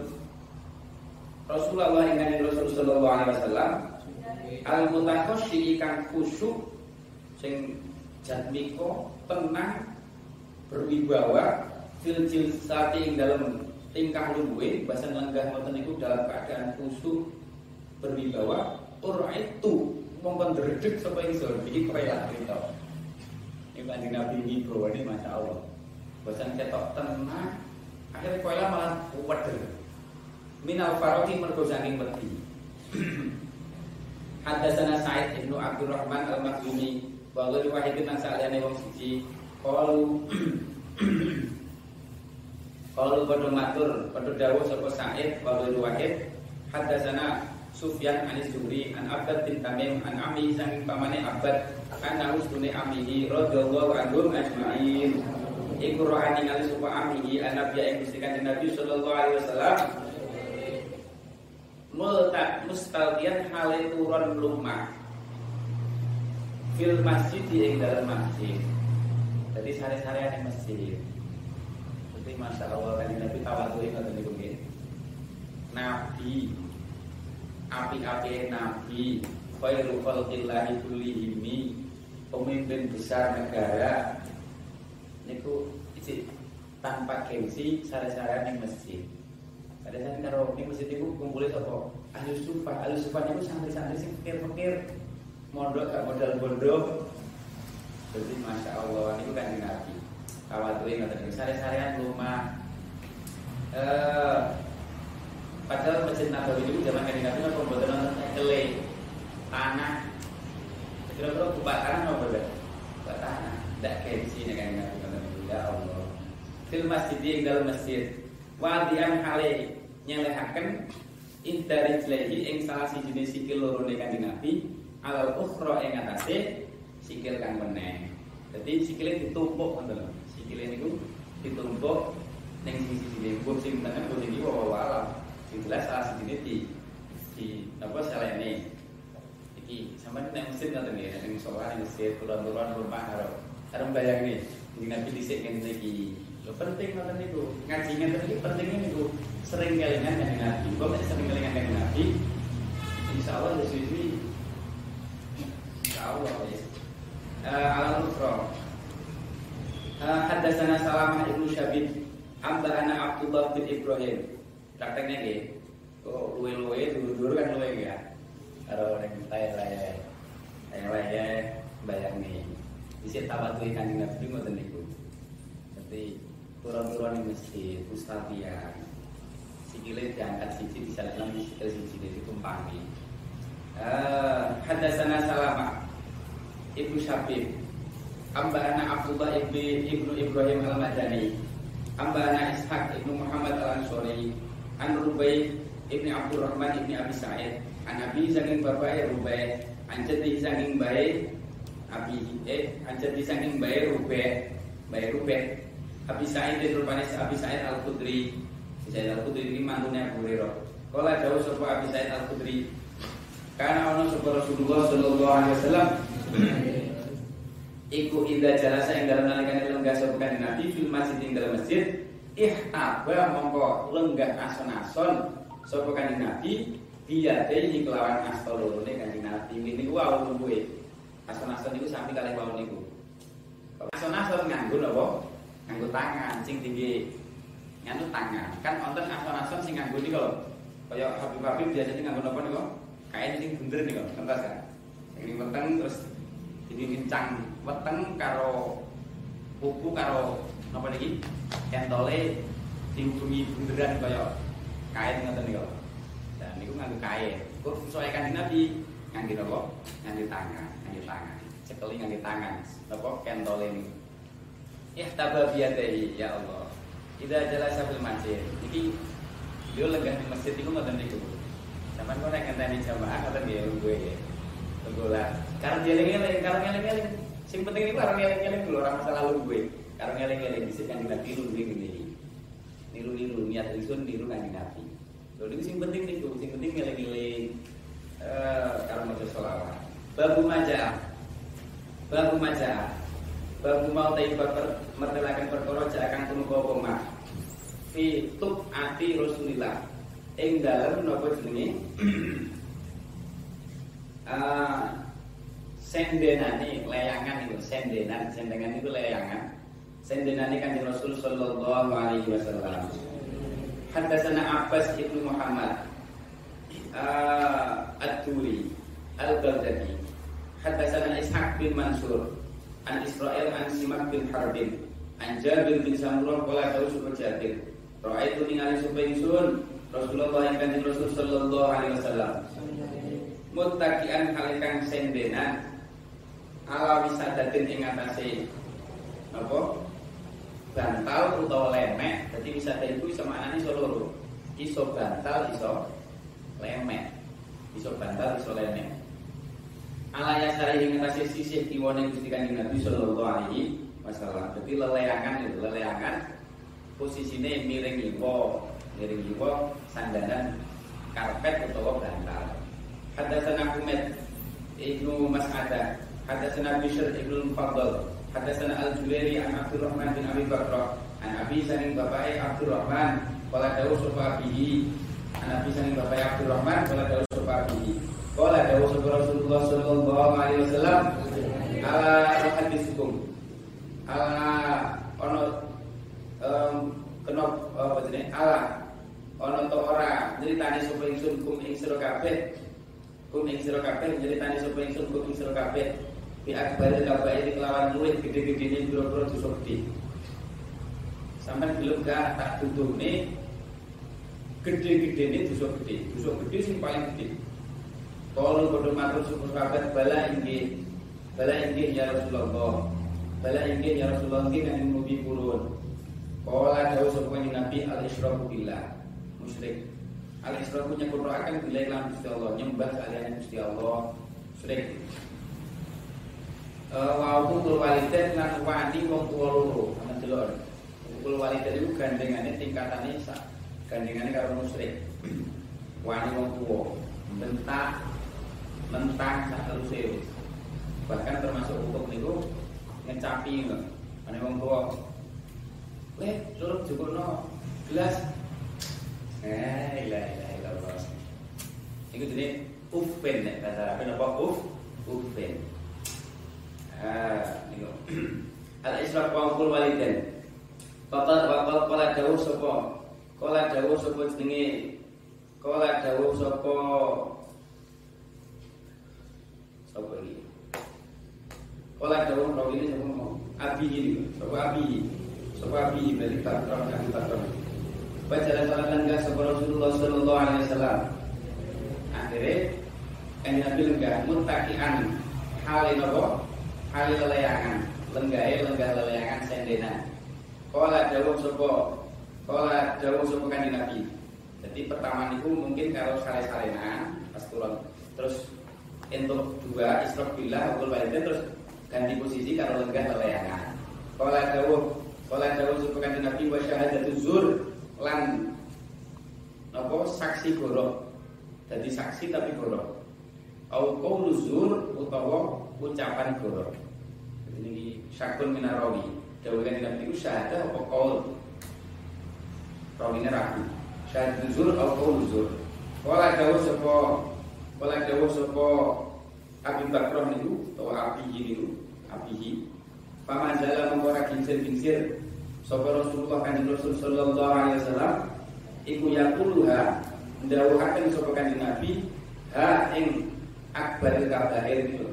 Rasulullah ing kanjeng Rasul sallallahu alaihi wasallam al mutakhasyi kang khusyuk sing jatmiko tenang berwibawa fil jilsati ing dalam tingkah luwe bahasa lenggah ngoten niku dalam keadaan khusyuk berwibawa ora itu mongkon dredeg sapa ingsun iki krela cerita ini kanjeng Nabi bro ini masya Allah bahasa ketok tenang akhirnya koila malah wedel. Minal faroti mergo saking wedi. [clears throat] Hadasana Said Ibnu Abdurrahman Al-Makhzumi wa ghairu wahidin an sa'aliyane wong siji qalu [clears throat] qalu padha matur padha dawuh sapa Said wa ghairu wahid hadasana Sufyan anis Zuhri an Abad bin Tamim an Ami saking pamane Abad an usdune amihi radhiyallahu anhum ajma'in. Iku roha ningali sapa amihi anak ya ing Gusti Kanjeng Nabi sallallahu alaihi wasallam. Multak mustalqiyan hale turun lumah fil masjid di dalam masjid. Jadi sare-sare di masjid jadi masa Allah kan Nabi tawatu itu tadi mungkin Nabi. Api-api Nabi. Khairu khalqillahi kullihimi. Pemimpin besar negara. Niku isi tanpa gengsi sare-sare di masjid. Ada saya karo di masjid itu kumpulin apa? Ahli sufa, ahli sufa itu santri-santri sing pikir-pikir mondok gak modal bodoh. Jadi masya Allah ini kan nabi. Kawatuin nggak tadi sare-sarean rumah. Eh, padahal masjid Nabawi itu zaman kan nabi kan pembuatan kele tanah. Kira-kira buka tanah mau berbeda? Buka tanah. Tidak gengsi nih kan nabi Ya Allah. Fil masjid di dalam masjid wadian hale nyelehaken indari jlehi ing salah siji jenis sikil loro ne kanjeng Nabi alal ukhra ing atase sikil kang meneh. Dadi sikile ditumpuk ngoten Sikile niku ditumpuk ning sisi sini mbok sing tengah mbok iki wawa alam. Sing jelas salah siji di di apa selene. Iki sampeyan nek mesin ngoten nggih ning musola ning masjid turun-turun rumah karo karo bayang nih. Nabi dhisik ngene iki. Lo penting nonton itu ngaji ngeten iki pentingnya niku sering kelingan dengan Nabi. Kok nek sering kelingan dengan Nabi, insya Allah ya suwi. Insya Allah ya. Uh, Alam Nusro. Uh, Hadasana Salamah Ibnu Syabib Amba'ana Abdullah bin Ibrahim. Prakteknya gitu Kok luwe-luwe, dulu-dulu kan luwe ya. Kalau yang layar-layar Layar-layar Bayang nih Bisa kan Nabi Ngoten niku. Jadi turun-turun di masjid Ustadian Sikile diangkat siji di sikil siji ditumpangi. Uh, Hadasana Salamah Ibu Syabib Ambana Abdullah ibni ibnu Ibrahim al-Madani. Ambana Ishaq ibnu Muhammad al-Ansori. An Rubai ibni Abdurrahman ibni Abi Sa'id. An Abi saking bapak Rubai An jadi saking baik Abi eh an jadi saking baik Rubai Baik Rubai Abi Sa'id itu rupanya Abi Sa'id al-Khudri. Sa'id al-Khudri ini mantunya Abu Hurairah. Kala jauh sapa Abi Sa'id al-Khudri? Karena ono sapa Rasulullah sallallahu alaihi wasallam Iku indah jalasa yang dalam nalikan lenggah sopakan Nabi fil masjid ing dalam masjid. Ihtaba mongko lenggah ason-ason sopakan Nabi? Dia ini kelawan astol ini kan Nabi. Ini gua awal gue Ason-ason itu sampai kali bawah niku. Ason-ason nganggo nopo Nganggo tangan sing tinggi Nganggo tangan. Kan wonten ason-ason sing nganggo nih kalau Kayak Habib-Habib biasanya nganggo nopo nih kok Kayaknya sing bunder nih kok Kentas kan? Ini weteng terus Ini kencang weteng karo pupu karo apa lagi kentole dihubungi bunderan kaya kain ngoten niku. Dan niku nganggo kain. Kok sesuai kanjeng Nabi nganggo napa? Nganggo tangan, nganggo tangan. Cekeli nganggo tangan. Napa kentole niku. Ihtaba biyadihi ya Allah. Ida jalasa fil masjid. Iki dia lenggah di masjid itu ngoten niku. Sampeyan kok nek ngenteni jamaah ngoten nggih gue ya. Tunggu lah. Karena dia eling karena eling-eling. Sing penting ini karena ngeleng-ngeleng dulu orang masa lalu gue. Karena ngeleng-ngeleng bisa kan kita tiru nih gini. Niru-niru niat isun niru nanti nabi. Lalu ini sing penting nih sing penting ngeleng-ngeleng. Eh karena mau sholawat. Babu maja, babu maja, babu mau tayi mertelakan perkara akan tunu kau mah. Fi tuk ati Rasulillah. Ing dalam nopo jenenge? [clears throat] Ah, sendenan ini layangan itu sendenan sendengan itu layangan sendenan ini kanjeng Rasul Sallallahu Alaihi Wasallam. Hadasana Abbas ibnu Muhammad uh, Ad-Duri Al-Baghdadi. Hadasana Ishaq bin Mansur An Israel An Simak bin Harbin An Jabir bin Samurah Kala Tahu Super Jabir. Ro'a itu ningali supengsun Rasulullah yang kanjeng Rasul Sallallahu Alaihi Wasallam. Mutakian kalikan sendenan ala wisadatin ing atase apa? Bantal utawa lemek jadi wisada itu bisa maknanya iso loro. Iso bantal iso lemek. Iso bantal iso lemek. Ala yasari ing atase sisih kiwane Gusti Kanjeng Nabi sallallahu alaihi wasallam. Jadi leleangan itu leleangan posisinya miring liwo miring liwo sandanan karpet utawa bantal. Hadasana Humed Ibnu Mas'adah Hadasana Bishr Ibnu Mufaddal Hadasana Al-Juwairi An Abdurrahman bin Abi Bakr An Abi Saning Bapak Abdurrahman Kala Dawu Sofa Bihi An Abi Saning Bapak Abdurrahman Kala Dawu Sofa Bihi Kala Dawu Sofa Rasulullah Sallallahu Alaihi Wasallam Ala Hadisukum Ala Ono Kenop Apa jenis Ala Ono to ora Ceritanya Sofa Ingsun Kum Ing Siro Kabeh. Kum Ing Siro Kabeh Ceritanya Sofa Ingsun Kum Ing Kabeh Bi akbar kabair kelawan murid gede-gede ini biro-biro dosa Sampai belum gak tak tutup nih Gede-gede ini dosa gede Dosa gede sing paling gede. Kalau bodoh matur syukur kabar Bala inggih. Bala inggih ya Rasulullah. Bala inggih ya Rasulullah Inggih kan mubi purun. Kala jauh sepuanya Nabi al-Israfu billah. Musyrik. Al-Israfu nyekurakan bila ilam Gusti Allah Nyembah kalian Gusti Allah. Musyrik wau kul walidain lan wani wong tuwa loro. Ana delok. Kul walidain iku gandengane tingkatane sak gandengane karo musyrik. Wani wong tuwa mentak mentang sak teruse bahkan termasuk hukum niku ngecapi ngono. Ane wong tuwa le turun jukono gelas. Eh ilah ilah ilah Iku jenis ufen nek bahasa Arab apa uf ufen [clears throat] Al israf wa qul walidain. Faqad wa qala dawuh sapa? Qala dawuh sapa jenenge? Qala dawuh sapa? Sapa iki? Qala dawuh rawi ini sapa mau? Abi ini, sapa abi? Sapa abi dari patron kan patron. Baca salat lenggah sapa Rasulullah sallallahu alaihi wasallam. Akhirnya kan Nabi lenggah mutakian hal ini Hal lelayangan lenggahe lenggah leleangan sendena. Kala dawuh sapa kala dawuh sapa kanjeng Nabi. Jadi pertama niku mungkin kalau sare-sarenan pas turun terus entuk dua isrok bila ukul terus ganti posisi kalau lenggah leleangan. Kala dawuh kala dawuh sapa kanjeng Nabi wa syahadatu zur lan apa saksi goro. Jadi saksi tapi goro. Au qaulu zur utawa ucapan goro. Ini syakun minarawi. Dawuh kanjeng Nabi ku syahadah apa qaul. Rawine ragu. Syahadah zur au qaul zur. Kala dawuh sapa kala dawuh sapa Abi Bakroh niku utawa Abi niku Abihi Pamazala mengkora kincir-kincir Sapa Rasulullah kanjeng Rasul sallallahu alaihi wasallam iku yaquluha ndawuhaken sapa kanjeng Nabi ha akbar kabair itu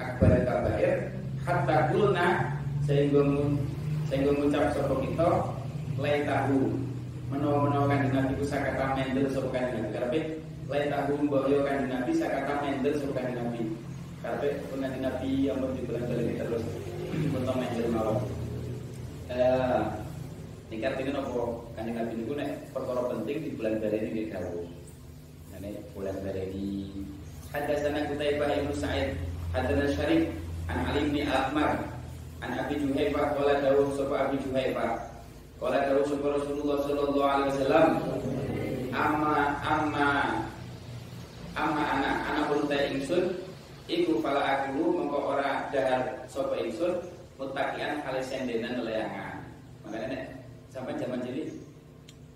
akbar kabair hatta kulna sehingga sehingga mengucap sapa kita lai tahu menawa-menawa kanjeng Nabi ku sakata mendel sapa kanjeng Nabi. Karepe lai tahu mbaya kanjeng Nabi sakata mendel sapa kanjeng Nabi. Karepe kanjeng Nabi yang berdibelan-belan terus untuk mendel mawon eh ini nopo? Kanjeng Nabi niku nek perkara penting di bulan dari ini nggih dawuh. Nek bulan dari ini Hadatsana Qutaibah Hadatsana Syarif an Ali bin Ahmad an Abi Juhaifah qala dawuh sapa Abi Juhaifah qala dawuh sapa Rasulullah sallallahu alaihi wasallam. Amma amma amma anak anak unta ingsun iku pala aku mengko ora dahar sapa ingsun mutakian kali sendenan leyangan makanya nek sampai zaman jadi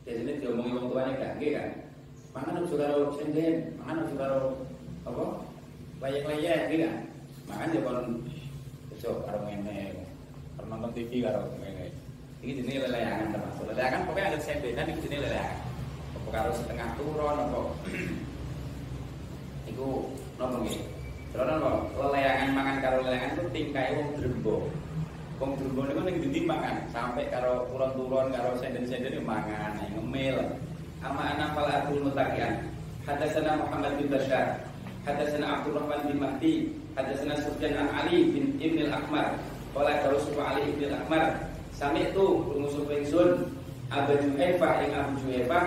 biasanya diomongi wong tuanya gak kan. Mangan harus karo senden mangan harus karo apa layak-layak gitu kan makan ya kon besok karo ngene karo nonton TV karo ngene iki jenenge leleangan termasuk leleangan pokoknya ada sendenan iki jenenge leleangan apa karo setengah turun apa [clears throat] iku nopo nggih Terus apa? Leleangan mangan karo leleangan itu tingkai wong drembo. Wong drembo niku ning ndi mangan sampai karo turun-turun karo senden-senden mangan ngemil. Ama anak pala abdul mutakian. Hadatsana Muhammad bin Bashar, hadatsana Abdurrahman bin Mahdi, hadatsana Sufyan an Ali bin Ibn al-Akmar. Qala dawu Ali bin al-Akmar, sami itu rungu sapa ingsun Abu Juhaifah ing Abu Juhaifah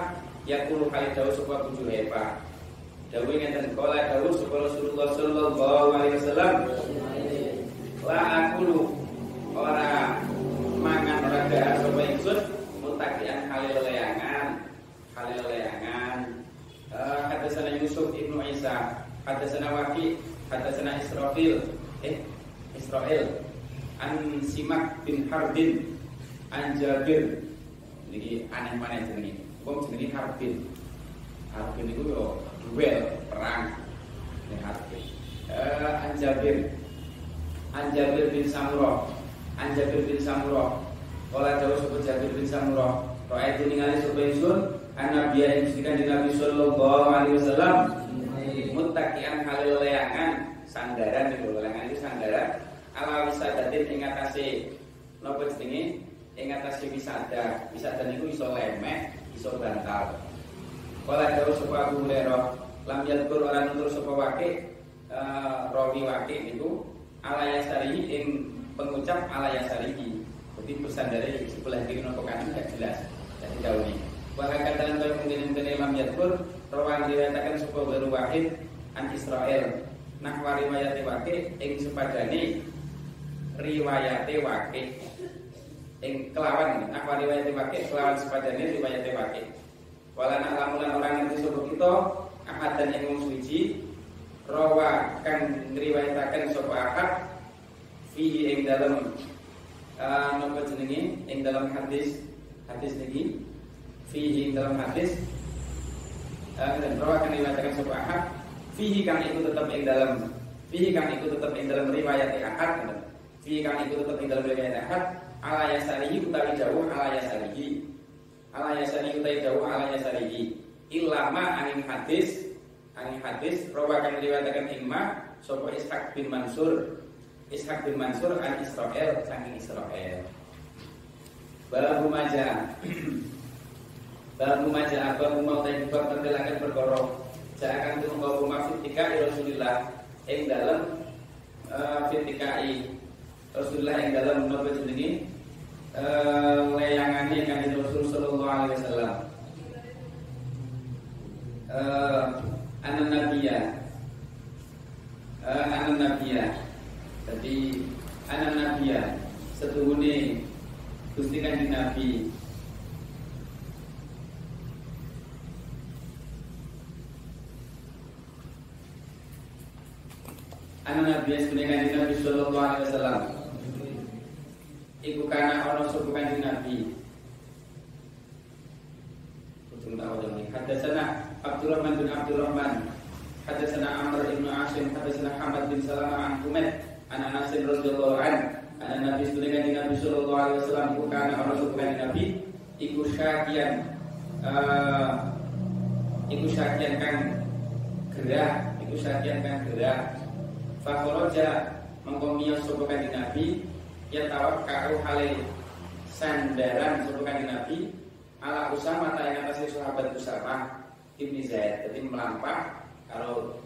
yaqulu kali dawu sapa Abu Juhaifah. Dawu ngeten qala dawu sapa Rasulullah sallallahu alaihi wasallam la akulu ora mangan ora dahar sapa ingsun mutakian halil leyangan halil leyangan uh, hadasana Yusuf ibnu Isa hadasana Waki hadasana Israfil eh Israel. An Simak bin Harbin an Jabir. Ini aneh mana jenenge. Wong jenenge Harbin. Harbin itu yo duel perang. Ini Harbin. Uh, an Jabir. An Jabir bin Samurah an Jabir bin Samurah Kala jauh sebut Jabir bin Samurah Roa itu ningali sapa ingsun? Anak biya yang di Nabi Sallallahu Alaihi Wasallam mutakian halil leyangan sandaran itu leyangan itu sandaran ala wisadatin ing atase napa jenenge ing atase wisada. Wisada niku iso lemek iso bantal. Kala jauh sapa Hurairah lam yadkur ora nutur sapa wake uh, rawi wake niku ala yasari ing pengucap ala yasari jadi bersandar sebelah kiri nopo kanan tidak jelas jadi jauh ini Bahkan katakan kalau mungkin mungkin imam yadkur Rawan diriwayatkan sebuah baru wahid An Israel. Nahwa riwayat wake Ing sepadani Riwayat wake. Ing kelawan Nahwa riwayat wake Kelawan sepadani riwayat wake. Walan alamulan orang ngerti sebuah kita Ahad dan yang suci Rawa kan riwayatakan sebuah ahad Fihi ing dalam uh, Nopo jenengi Ing dalam hadis Hadis ini fihi dalam hadis. Dan rawakan dikatakan sebuah ahad fihi kan itu tetap yang dalam fihi kan itu tetap yang dalam riwayat ahad fihi kan itu tetap yang dalam riwayat ahad ala yasarihi utawi jauh ala yasarihi ala yasarihi utawi jauh ala yasarihi ilama angin hadis angin hadis rawakan diriwayatkan imma sopo Ishak bin Mansur Ishak bin Mansur an Israel saking Israel Babu majah Baru maja apa mau tadi bab perkara. Jangan tu engkau rumah fitika Rasulullah ing dalam uh, fitikai Rasulullah yang dalam menapa jenenge eh layangane kanjeng Rasul sallallahu alaihi wasallam. Eh anan nabiya. Eh anan nabiya. Jadi anan nabiya setuhune Gusti Kanjeng Nabi Anu Nabi sebenarnya kanjeng Nabi Sallallahu Alaihi Wasallam. Iku karena orang suku kanjeng Nabi. Betul tahu dong Hadasana Abdurrahman bin Abdurrahman. Hadasana Amr ibn Asim. Hadasana Hamad bin Salamah an Humed An Anasin radhiyallahu an An Nabi sebenarnya kanjeng Nabi Sallallahu Alaihi Wasallam. Iku karena orang suku kanjeng Nabi. Iku syakian uh, Iku syakian kan gerah. Iku syakian kan gerah Fakoroja mengkomio sopo kanjeng Nabi Ya tawak kau hale sandaran sopo kanjeng Nabi Ala Usama tak yang atasnya sahabat Usama Ibni Zaid Jadi melampah kalau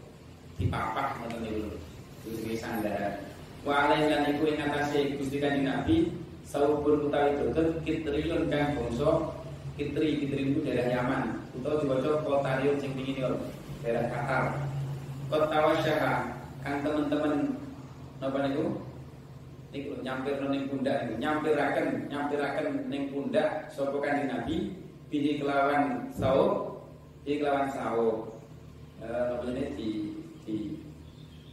dipapah Menurut itu Itu sandaran. Wa alaih lan iku yang atasnya Gusti kanjeng Nabi Saubun utawi dodet Kitriun kang bongso Kitri, Kitri itu daerah Yaman Utawa dibaca Kotarium sing tinggi Daerah Qatar. Kota Wasyaha kan teman-teman napa niku niku nyampir ning pundak niku nyampiraken nyampiraken ning pundak sapa kanjeng Nabi bihi kelawan sawo bihi kelawan sawo eh napa ini? Di di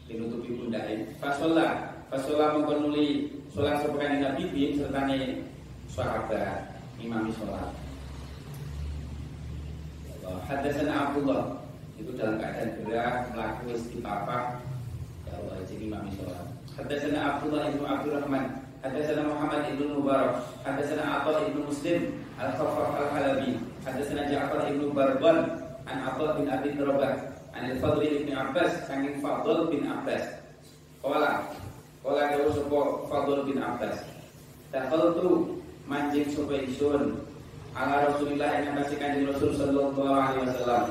dinutupi pundake fasola fasola mongkon nuli salat sapa kanjeng Nabi bihi sertane sahabat imami salat. Hadasana Abdullah. Itu dalam keadaan gerak melakukan istiqafah Allah jadi imam sholat. Hadatsana Abdullah ibnu Abdurrahman, hadatsana Muhammad ibnu Mubarak, hadatsana Atha ibnu Muslim al-Khaffaf al-Halabi, hadatsana Ja'far ibnu Barban an Atha bin Abi Rabah, an al-Fadl ibn Abbas, saking Fadl bin Abbas. Qala, qala dawu sapa Fadl bin Abbas. Dakhaltu manjing sapa ingsun ala Rasulillah yang kasih kanjeng Rasul sallallahu alaihi wasallam.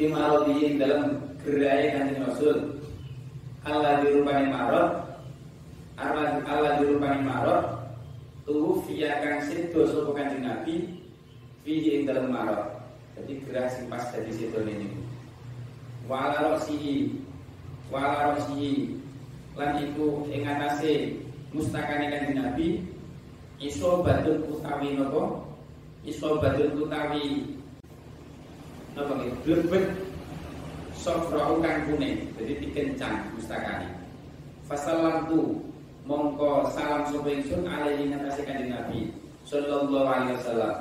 Fi maradiyin dalam gerai kanjeng Rasul Allah dirupani marot. Allah, Allah dirupani marot. Tuhu via kang sido sopo kanjeng Nabi Fihi ing marot. Jadi gerah simpas dari sido ini. Wala roksihi Wala roksihi. Lan iku ing atase Mustakane kanjeng Nabi Iso badun utawi nopo Iso badun utawi Nopo nggih? Blebet sofra'u kang kuning jadi dikencang mustakani fasalam tu mongko salam sapa ingsun alaihi ngatasi kanjeng Nabi sallallahu alaihi wasallam.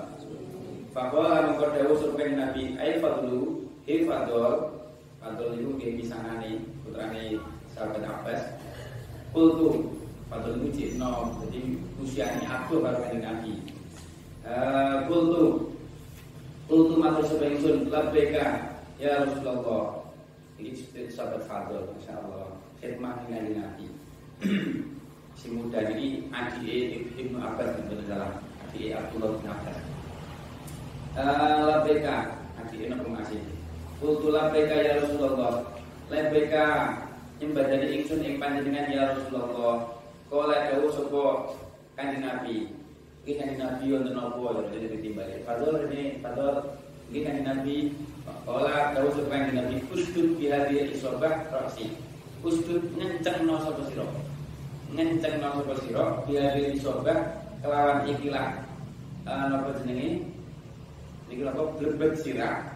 Faqala mongko sapa kanjeng Nabi ai fadlu he fadl fadl iku nggih pisanane putrane sahabat Abbas. Kultu fadl iku cikno jadi usiane aku karo kanjeng Nabi. Kultu kultu matur sapa ingsun labbaika ya Rasulullah ini seperti sahabat Fadl, Masya Allah. Khidmah dengan Nabi. [clears throat] Si muda ini Adi Ibnu Abbas Ibnu dalam Adi Abdullah bin Abbas. Labeka. Adi Ibnu Masih Kultu labeka ya Rasulullah. Labeka Nyembadani ingsun ing panjenengan ya Rasulullah. Kala dawu sapa kanjeng Nabi. Iki kanjeng Nabi wonten napa ditimbali Fadl ini Fadl. Iki kanjeng Nabi Kala dawu sapa kanjeng Nabi usdud bi hadhihi isobah rasi. Usdud ngencengno sapa sira. Ngencengno sapa sira bi hadhihi isobah kelawan ikilah napa jenenge? Niki napa blebet sirah.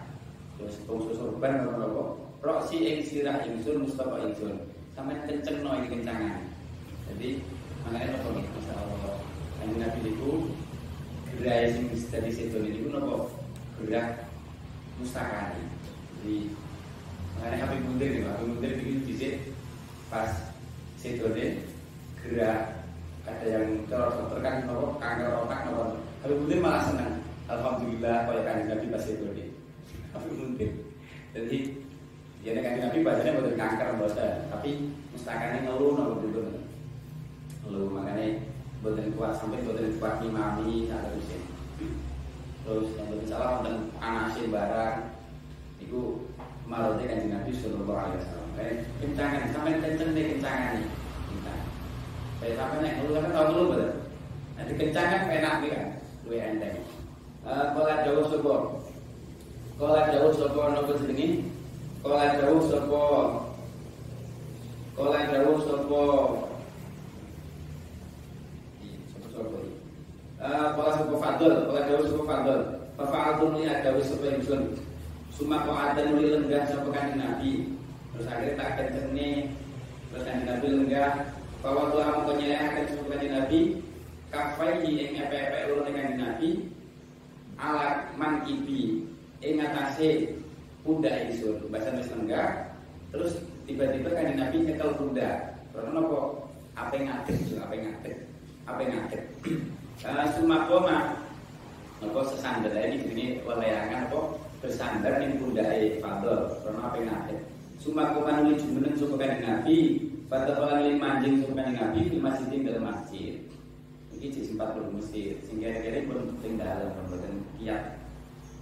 Terus bangsa sorban napa? Rasi ing sirah ingsun Mustafa ingsun. Sampe kencengno iki kencangan. Jadi makanya napa niki masalah Kanjeng Nabi niku gerai sing dari situ niku napa? Gerak mustakani. Jadi makanya Habib Mundir nih, Habib Mundir bikin fisik pas sedone gerak ada yang kalau dokter kan nopo kanker otak nopo Habib Mundir malah senang. Alhamdulillah kaya kanjeng Nabi pas sedone. Habib Mundir. Jadi nek kanjeng Nabi bahasanya bukan kanker bosan, tapi mustakani ngeluh nopo dulu. Ngeluh makanya buatan kuat sampai buatan kuat imami saat itu terus yang lebih salah tentang anasin barang itu marote kan Nabi Sallallahu Alaihi Wasallam. Kayak kencangan sampai kenceng deh kencangan nih kita banyak lu kan tahu dulu betul? Dikencang kan enak kan luwe enteng. Kalau jauh sopo kalau jauh sopo nopo jenenge kalau jauh sopo kalau jauh sopo Kala sopo fadl, kala jauh sopo fadl. Fafa'atum li adawi sopo ingsun Suma kok ada nuli lenggah sopo kanjeng Nabi. Terus akhirnya tak kencengnya Terus kanjeng Nabi lenggah. Bahwa Tuhan mau penyelehakan sopo kanjeng Nabi. Kafai yang epe-epe kanjeng Nabi. Alat man ibi. Ing atase ingsun. Bahasa Mes lenggah. Terus tiba-tiba kanjeng Nabi nyekel kuda Karena apa? Apa yang ngatik, apa yang ngatik Apa yang [clears throat] ngatik Suma koma Apa sesandar ini ini walayangan apa bersandar di pundai Fadl karena apa yang ada. Suma koma nuli jumeneng sapa kanjeng Nabi, Fadl orang lima manjing sapa kanjeng Nabi di masjid dalam masjid. Iki jadi sempat belum sehingga kira pun ing dalam kiat.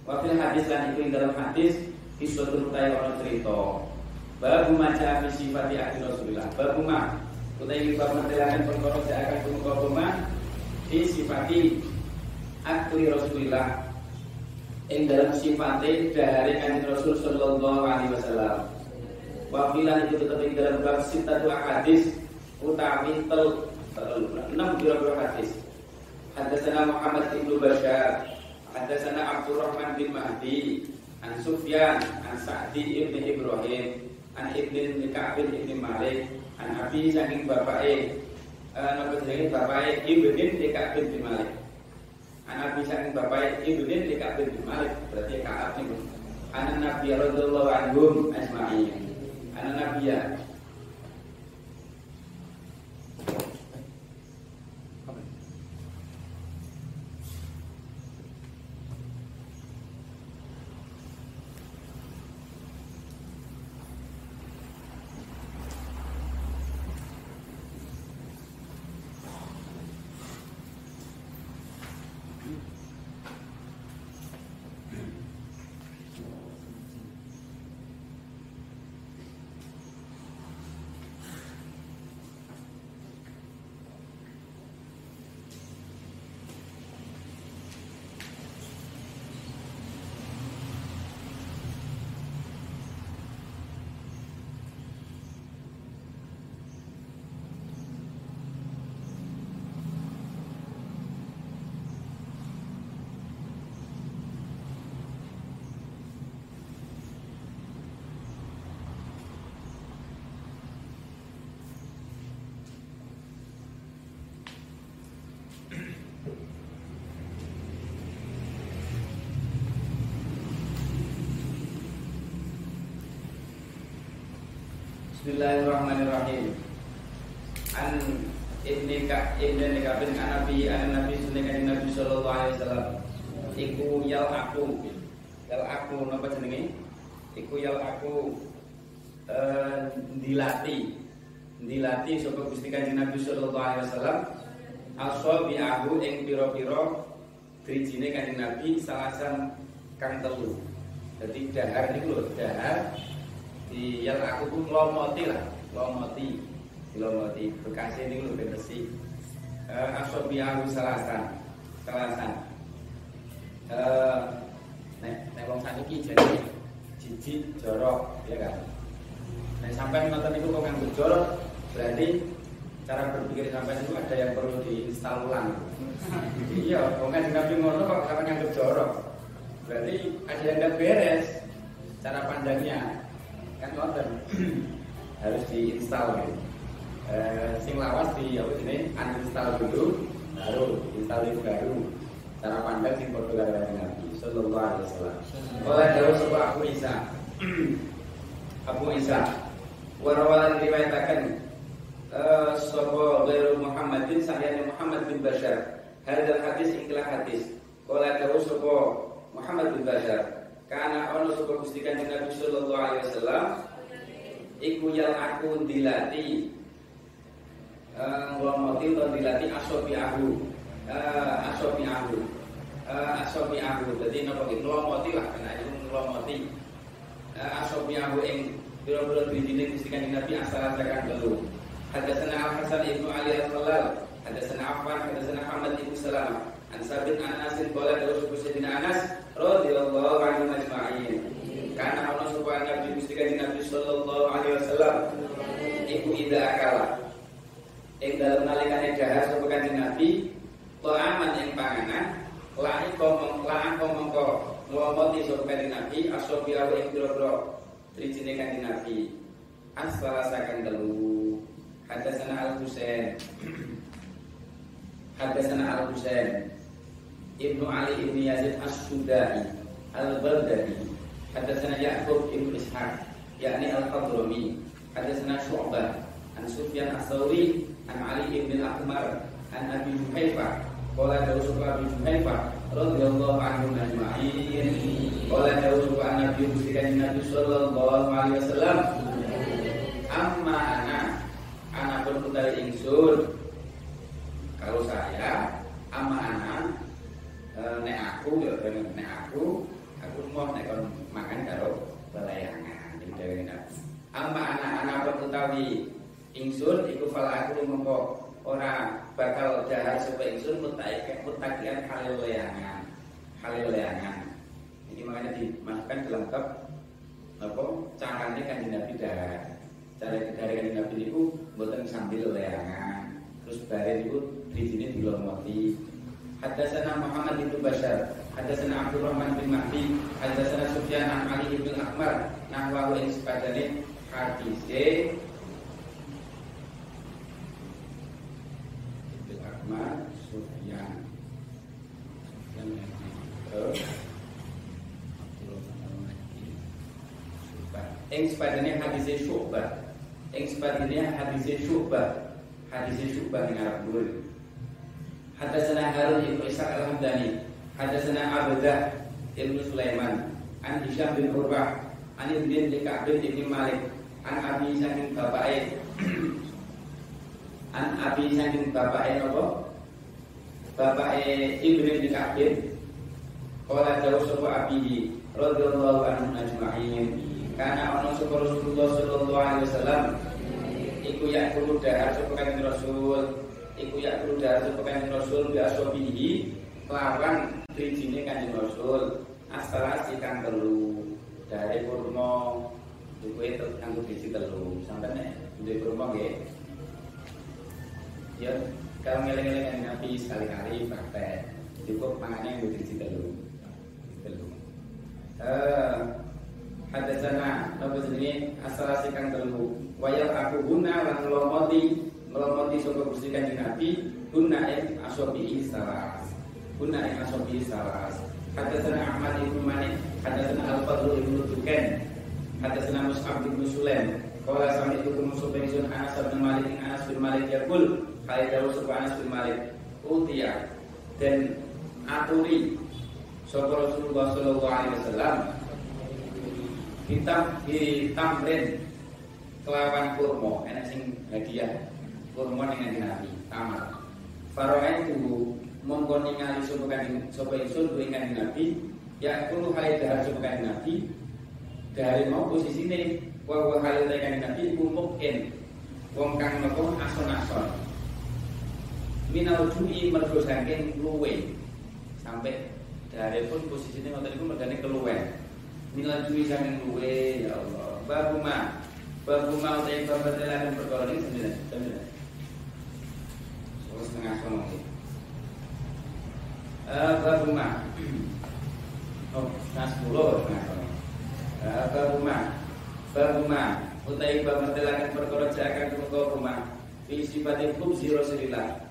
Wakil hadis lan itu dalam hadis kisah utai orang cerita. Babu maca fi sifati akhir Rasulullah. Babu ma utai bab mentelakan perkara akan kumukoma fi sifati akli Rasulullah yang dalam sifatnya dari kanjeng Rasul Sallallahu Alaihi Wasallam. Wakilan itu tetap yang dalam bab sitatu hadis utami tel enam kira hadis. Hadasana Muhammad bin Bashar, hadasana Abdurrahman bin Mahdi, an Sufyan, an Sa'di ibn Ibrahim, an ibn Ka'ab bin Malik, an Abi saking bapake Nabi jenenge bapake Ibn Ka'ab bin Malik. Anak bisa bapak Ibn Ka'ab bin Malik berarti Ka'ab itu. Anak Nabi radhiyallahu anhum asma'in. Anak Nabi ya Bismillahirrahmanirrahim. An ibni ka ibni kabin an nabi an nabi sunni nabi sallallahu alaihi wasallam. Iku yal aku. Yal aku napa jenenge? Iku yal aku eh dilati. Dilati sapa Gusti Kanjeng Nabi sallallahu alaihi wasallam. Ashabi aku ing pira-pira drijine Kanjeng Nabi salasan kang telu. Jadi dahar niku lho, dahar di yang aku pun lomoti lah lomoti lomoti bekasnya ini lebih bersih uh, asobi aku selasan selasan uh, nek nek wong saniki jadi jijik jorok ya kan? Nek sampai nonton itu kok nganggo jorok berarti cara berpikir sampai itu ada yang perlu diinstal ulang. [laughs] Iya kok nggak nabi ngono kok sampai nganggo jorok. Berarti ada yang nggak beres cara pandangnya kan nonton [clears throat] harus diinstal gitu. Eh, sing lawas di apa ini uninstall dulu baru install baru cara pandang sing padha karo Nabi sallallahu alaihi wasallam. Oleh dawuh sapa Abu Isa. [clears throat] Abu Isa warawalan riwayataken uh, sapa ghairu Muhammadin sahyane Muhammad bin Bashar. Hadal hadis ikilah hadis. Oleh dawuh sapa Muhammad bin Bashar karena ono sapa Gusti Kanjeng Nabi sallallahu alaihi wasallam iku yang aku dilati eh, wa mati to dilati asofi aku. Eh, asofi aku. Eh, asofi aku. Dadi napa iki? Nglomoti lah kena itu nglomoti asofi aku ing pira-pira dijine Gusti Kanjeng Nabi asal tekan telu. Hadatsana Al-Hasan ibnu Ali Al-Khalal, hadatsana Affan, hadatsana Ahmad ibnu Salamah. An Sabit an Anas qala dawu Sayyidina Anas radhiyallahu anhu ajma'in. Karena ono supaya Nabi Gusti Kanjeng Nabi sallallahu alaihi wasallam iku ida akala. Ing dalem nalikane dahar sapa Kanjeng Nabi, aman ing panganan, la'i komong la'an komong ko ngomoti sapa Kanjeng Nabi asobi awu ing pira-pira trijine Kanjeng Nabi. Asfalasakan telu Hadasana Al-Husain [clears throat] Hadasana Al-Husain Ibnu Ali Ibnu Yazid As-Sudai Al-Baldari Hadasana Ya'qub Ibnu Ishaq yakni Al-Hadrami Hadasana Syu'bah An Sufyan As-Sawri An Ali Ibn Al-Akmar An Abi Juhaifah Qala Dawsuka Abi Juhaifah radhiyallahu anhu ajma'in Qala Dawsuka Nabi Mustikan Nabi sallallahu alaihi wasallam. Amma ana pun utawi ingsun. Kalau saya ama anak e, nek aku ya nek aku aku mau nek kon makan karo belayangan iki dhewe ama anak-anak pun utawi ingsun iku fala aku mengko ora bakal dahar sapa ingsun mutaike mutakian halil layangan halil layangan ini makanya dimasukkan dalam bab apa carane kan Nabi dahar. Cara dari kanjeng Nabi itu buatan sambil leangan. Terus bare itu di sini dilomoti Hadasana Muhammad bin Bashar Hadasana Abdurrahman bin Mahdi Hadasana Sufyan an Ali bin Akbar Nahwahu yang sepadane hadise. Ibn Akbar Sufyan. Sufyan yang sepadane hadise Syu'bah. Yang sepatutnya hadisnya syubah. Hadisnya syubah yang Arab ibnu Ishaq al-Hamdani. Hadasana Abdah ibnu Sulaiman. An Hisham bin Urbah An Ibn bin Ka'bin ibn Malik. An Abi saking bapaknya An Abi saking bapaknya apa? Bapaknya Ibn bin Ka'bin Kala jauh sebuah abihi Radiyallahu anhu karena ono sapa Rasulullah sallallahu alaihi wasallam iku dahar sapa kanjeng Rasul, iku ya dahar sapa kanjeng Rasul bi ashabihi kelawan drijine kanjeng Rasul. Astarasi kang telu dari kurma itu kanggo driji telu. Sampai nek duwe kurma nggih. Ya, kalau ngeleng-ngeleng Nabi sekali-kali praktek cukup pangannya yang driji telu. Telu. Eh, hadasana nopo jenenge asalasi kang telu wayal aku guna lan ngelomoti ngelomoti sapa Gusti Kanjeng Nabi guna ing asobi salas guna ing asobi salas hadasana Ahmad ibnu Malik. Hadasana Al-Fadl ibnu Tuken hadasana Mus'ab ibnu Sulaim. Kala sami itu kumusuk pengsun Anas bin Malik. Anas bin Malik yakul Kali dawu Anas bin Malik? Utia. Dan aturi Sapa Rasulullah sallallahu alaihi wasallam. Hitam hitamrin kelawan kurma. Enak sing hadiah kurma dengan nabi tamar. Faroen itu mongko ningali sapa kanjeng ingsun kuwi nabi ya kulo hale dahar sapa kanjeng nabi. Dari mau posisine wa wa hale kanjeng nabi iku mukin. Wong kang nopo ason-ason. Minal jui mergo saking luwe. Sampai dari pun posisinya ngoten iku mergane keluwen minal jui saking luwe ya Allah. Babu ma babu ma utai babatelah dan perkara ini sembilan sembilan setengah sono uh, babu ma oh setengah sepuluh setengah sono uh, babu ma babu ma utai babatelah dan perkara jakan perkara rumah. Fi sifatil khubzi rasulillah.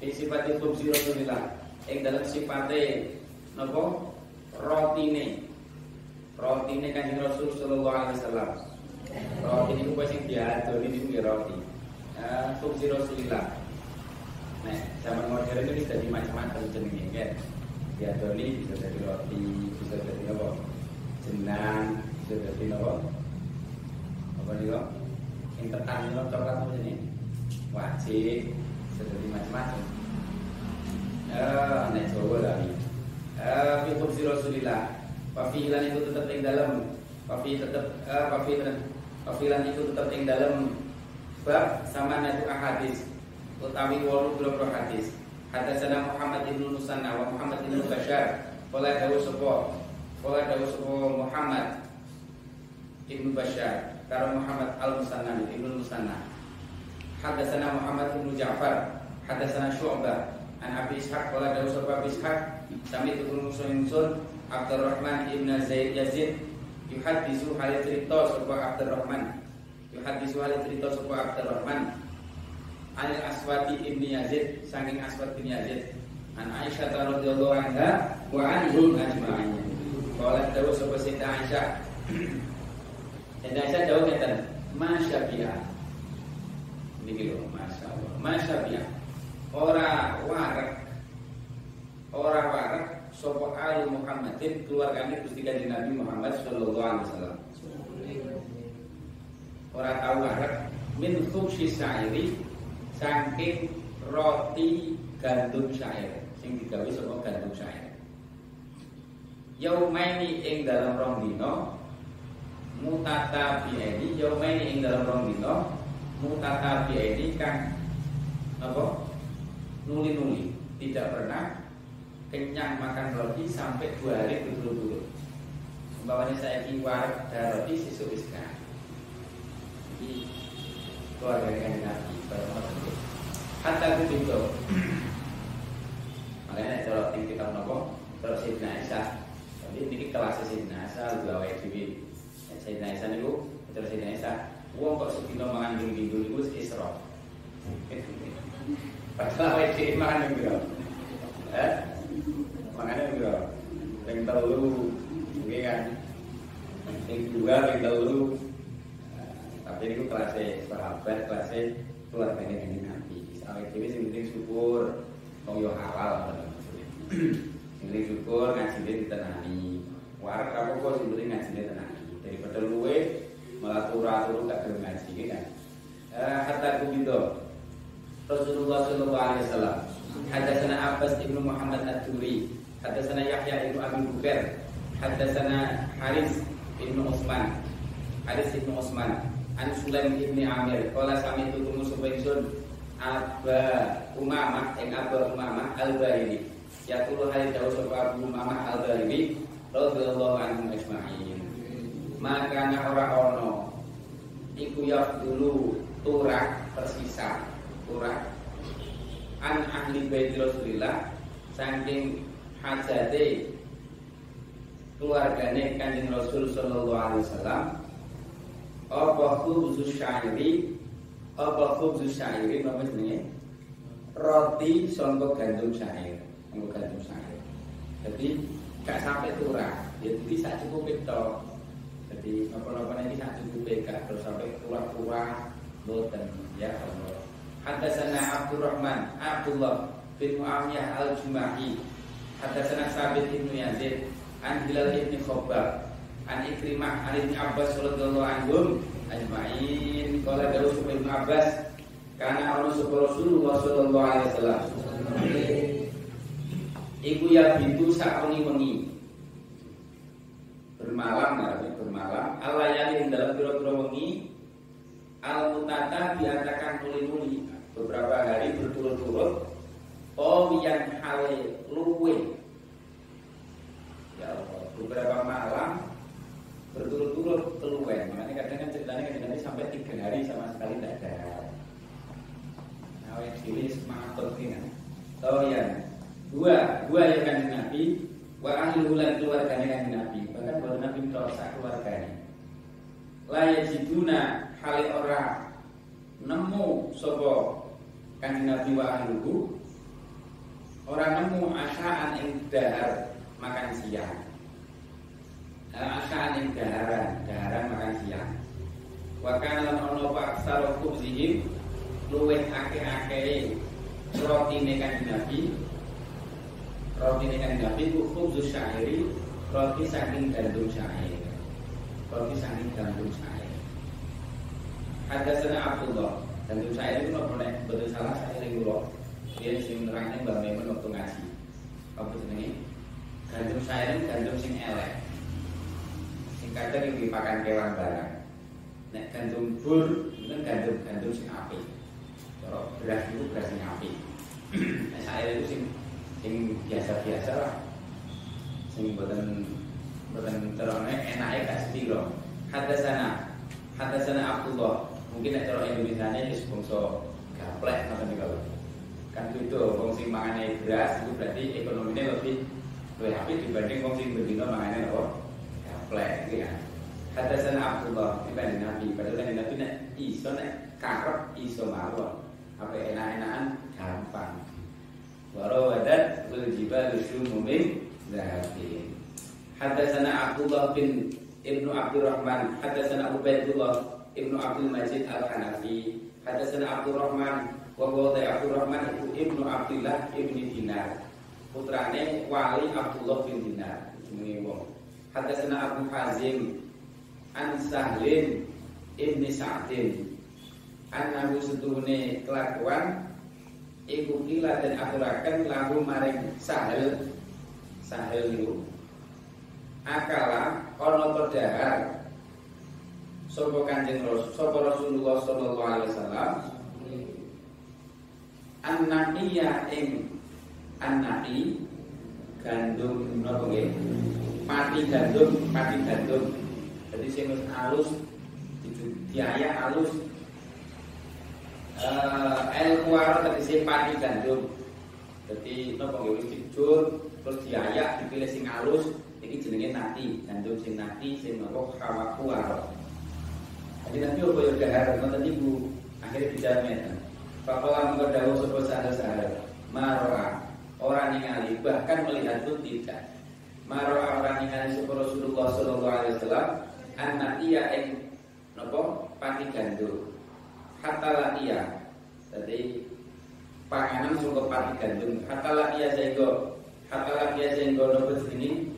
Fi sifatil khubzi rasulillah. Yang dalam sifatnya nopo? Rotine. Roti ini kan Rasul Sallallahu Alaihi Wasallam. Roti ini pasti diatur ini juga roti. Uh, fungsi Rasulillah. Nah, zaman modern ini bisa jadi macam-macam jenisnya kan. Diatur ini bisa jadi roti, bisa jadi apa? Jenang, bisa jadi apa? Apa nih kok? Yang tekan ini coklat apa ini? Wajib, bisa jadi macam-macam. Eh, nek Jawa lagi. Eh, fungsi Rasulillah Wafilan itu tetap yang dalam Wafi tetap uh, wafi, wafilan itu tetap yang dalam bab sama nadu ahadis utawi walu boro hadis. Hadatsana Muhammad ibnu Nusanna wa Muhammad ibnu Bashar. Qala dawu sapa qala dawu sapa Muhammad ibnu Bashar. Karo Muhammad al Musanna ibnu Musanna. Hadatsana Muhammad ibnu Ja'far. Hadatsana Syu'bah. An Abi Ishaq. Qala dawu sapa Abi Ishaq. Sami tukul musun Abdurrahman ibnu Zaid Yazid. Yuhadisu hal cerita sapa Abdurrahman. Yuhadisu hal cerita sapa Abdurrahman Anil Aswadi ibni Yazid Saking Aswad bin Yazid. An Aisyah radhiyallahu anha Wa anhum ajma'in. Kalau tahu sebuah Sayyidah Aisyah. [clears throat] Sayyidah Aisyah jauh kata Masya biya Ini gitu Masya Allah. Masya biya Orang warak Orang warak Sopo Ali Muhammadin Keluarganya Gusti Kanjeng Nabi Muhammad Sallallahu alaihi wasallam. Orang tahu warak Min khubsi sa'iri saking roti gandum syair. Sing digawe saka gandum syair. Yaumaini ing dalam rong dina mutata bieni yaumaini ing dalam rong dina mutata bieni kang apa? Nuli-nuli. Tidak pernah kenyang makan roti sampai dua hari berturut-turut. Umpamanya saya kiwar ada roti sesuk wis Jadi keluarga yang Hatta begitu Makanya kalau di kitab nopo Kalau Sayyidina Aisyah. Jadi ini kelas Sayyidina Aisyah awal dewi. Sayyidina Aisyah itu Terus Sayyidina Aisyah Wong kok sedino mangan minggu itu isra. Padahal awal dewi makan minggu Eh? Makannya minggu Yang telu. Mungkin kan? Yang dua, yang telu. Tapi ini kelasnya sahabat, kelasnya keluarganya kanjeng Nabi. Awake dhewe sing penting syukur wong yo halal. Sing [clears throat] penting syukur ngajine ditenani. Warak apa kok sing penting ngajine tenani. Daripada luwe malah turu-turu gak gelem ngaji kan. Eh hatta kubido. Rasulullah sallallahu alaihi wasallam. Hadatsana Abbas ibnu Muhammad Ad-Duri, hadatsana Yahya ibnu Abi Bukair, hadatsana Haris ibnu Utsman. Haris ibnu Utsman An Sulaim ibni Amir. Kala sami itu tumu subaisun Aba Umamah Yang Aba Umamah Al-Bahiri Yaqulu hari jauh sebab Umamah Al-Bahiri Radiyallahu anhu ajma'in. Maka na ora ono Iku yaf dulu Turak tersisa Turak An ahli baiti Rasulillah Saking hajate Keluargane kanjeng Rasul Sallallahu alaihi wasallam apa khubzus syairi? Apa khubzus syairi? Apa jenenge? Roti sangka gandum syair sangka gandum syair jadi gak sampai turah. Ya jadi sak cukup itu jadi apa-apa ini sak cukup gak terus sampai turah-turah boten ya Allah. Hadasana Abdurrahman Abdullah bin Muawiyah al-Jumahi. Hadasana Sabit bin Yazid An Hilal bin Khobab An Ikrimah An Ibn Abbas radhiyallahu anhum ajma'in. Qala dawu Ibn Abbas karena Allah Rasulullah sallallahu alaihi wasallam. Iku ya bintu sakuni wengi. Bermalam ya bermalam. Allah yang dalam pira-pira wengi al mutata diatakan muli-muli. Beberapa hari berturut-turut oh yang hale luwe. Ya Allah beberapa malam berturut-turut keluwen. Makanya kadang kan ceritanya nanti sampai tiga hari sama sekali tidak ada. Nah yang pilih semangat kan? Tahu ya dua dua yang kan nabi. Wa ahli bulan keluarganya kan nabi. Bahkan baru nabi merasa keluarganya. Layak jiduna hali orang nemu sobo kan nabi wa ahluhu. Orang nemu asaan yang dahar makan siang Akan yang daharan Daharan makan siang. Wakan lan ono pak sarokum zihim Luweh ake-ake Roti nekan nabi. Roti nekan nabi Ku khubzus syairi Roti saking gandum syair. Roti saking gandum syair. Ada sana Abdullah Gandum syair itu nopo nek betul salah syair itu loh Dia sing nerangnya mbak Memen waktu ngaji. Apa jenenge? Gandum syair itu gandum sing elek kadang yang dimakan kewan barang nek gandum bur itu gandum gandum sing api kalau beras itu beras sing api [clears throat] nek saya itu sing sing biasa-biasa lah. Sing buatan buatan terone enaknya gak sepiro. Hatta sana Hatta sana Abdullah. Mungkin nek cara Indonesia ini sponsor gaplek atau nih kalau kan itu fungsi mangane beras itu berarti ekonominya lebih lebih api dibanding fungsi berbeda mangane apa kan Hadasan Abdullah dibanding Nabi Padahal kan Nabi iso iso Apa enak-enakan gampang Abdullah bin Ibnu Abdurrahman Ibnu Abdul Majid Al-Hanafi Hadasana Abdurrahman Wa Abdurrahman itu Ibnu Abdullah Ibni Dinar. Putrane Wali Abdullah bin Dinar Hadasana Abu Hazim an Sahlin ibni Sa'din. An Nabi setune kelakuan iku kila dan aturakan lagu maring Sahel Sahel itu akala ono terdahar Sopo kanjeng Rasul Sopo Rasulullah Sallallahu Alaihi Wasallam? An-Naqiya ing An-Naqi Gandum Nopo Pati gandum Pati gandum. Jadi sing alus diayak alus. Eh el kuaro tadi sing pati gandum. Jadi napa nggih wis dijur terus diayak dipilih sing alus iki jenenge nati gandum sing nati sing napa kawa kuaro jadi nanti apa yang dahar nonton ibu akhirnya dijamin Papalah mengkau dawuh sebuah sahal-sahal. Maroa Orang ningali bahkan melihat pun tidak Maroa orang ningali sebuah Rasulullah Sallallahu Alaihi Wasallam anak iya ing nopo pati gandum hatta iya jadi panganan sungguh pati gandum hatta iya sehingga hatta iya sehingga nopo ini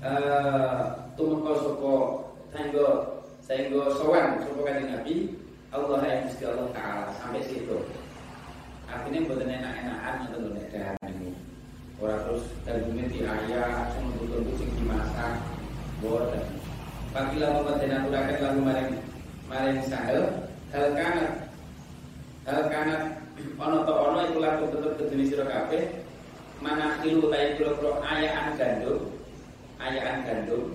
eh tumeka sapa sehingga sehingga sowan sapa kanjeng Nabi Allah yang mesti Allah Taala sampai situ. Artinya buatan enak-enakan untuk nek ini orang terus dagingnya diayak semua betul-betul dimasak buatan Apabila membatin aturakan lalu maring maring sahel. Hal kanat hal kanat ono to ono itu laku betul keduni sira kabeh. Mana kilu ta iku pro ayaan gandum ayaan gandum.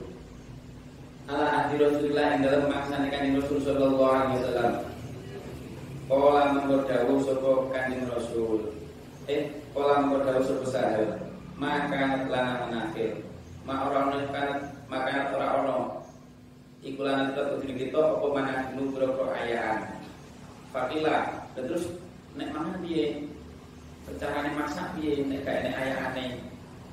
Ala ahli Rasulullah yang dalam melaksanakan Rasul sallallahu alaihi wasallam. Kala mengkodawu sapa kanjeng Rasul Eh, mengkodawu sapa sahel Maka lana menakir Ma orang kan maka orang orang ikulan kita kudu kita apa mana nu berapa ayaan fakila terus nek mana piye carane masak piye nek kayak nek ayahane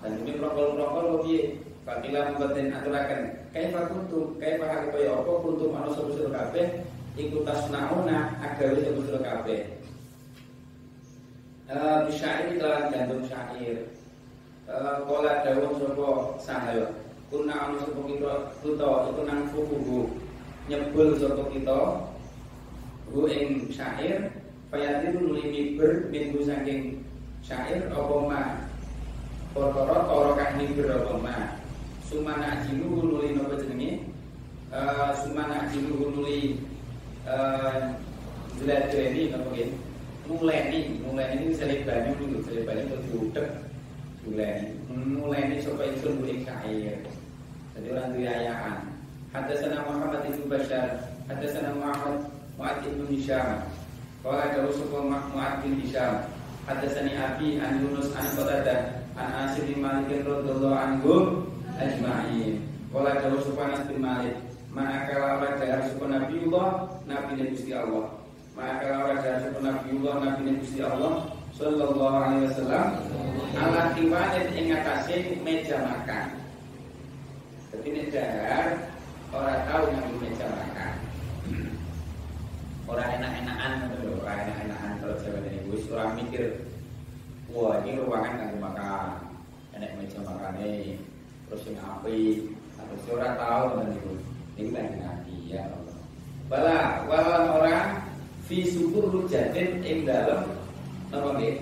dan ini prokol-prokol piye fakila membatin aturaken kaifa kuntum kaifa hal kaya apa? Kuntum ana sapa kabeh iku tasnauna agawe sapa kabeh eh bisa ini dalam jantung syair. Eh kala dawuh sapa sahel kuna anu sapa kita? Kita itu nang fukuhu nyebul sapa kita? Hu ing syair. Fayati nuli miber minggu saking syair apa ma? Karo kang miber apa ma? Sumana ajilu nuli napa jenenge? Uh, sumana ajilu nuli uh, jelas ini muleni muleni ini selebane dulu selebane itu diudek mulai mulai ini supaya itu boleh cair. Jadi orang riayaan sana Muhammad ibn Bashar sana Muhammad Mu'ad ibn Hisham. Kala jauh suku Mu'ad bin Hisham. Hadasani Abi an Yunus an Qatadah an Asir bin Malik radhiyallahu anhu ajma'in. Kala jauh suku Anas bin Malik Ma'akala dahar suku Nabiullah Nabi dan Gusti Allah Orang dahar suku Nabiullah Nabi dan Gusti Allah Sallallahu alaihi wasallam ala kiwanin ing atase meja makan. Jadi nek dahar ora tahu nang meja makan. Ora enak-enakan ngono ora enak-enakan kalau Jawa ini wis ora mikir wah ini ruangan kanggo makan. Enak meja makane terus sing api atau ora tahu ngono niku. Niku lagi nabi ya Allah. Bala walan orang fi subur rujatin ing dalem napa nggih?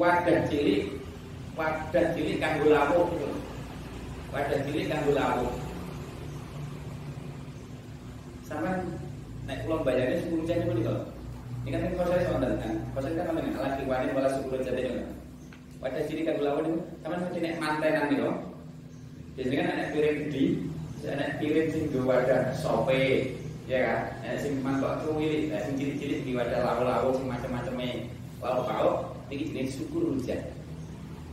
wadah cilik wadah cilik kanggo lawuh gitu. wadah cilik kanggo lawuh. Sama naik pulang bayarnya sepuluh jam itu kalau ini kan soal kan kalau saya kan ngomongin ala kiwani malah sepuluh jam itu Wadah sini kan gula itu sama seperti naik mantenan gitu biasanya kan anak piring gede anak piring sing wadah sope ya kan? Anak sing mangkok cuwili sing cilik-cilik di wadah lawo-lawo sing macam-macamnya lawo pauk ini jenis syukur hujan.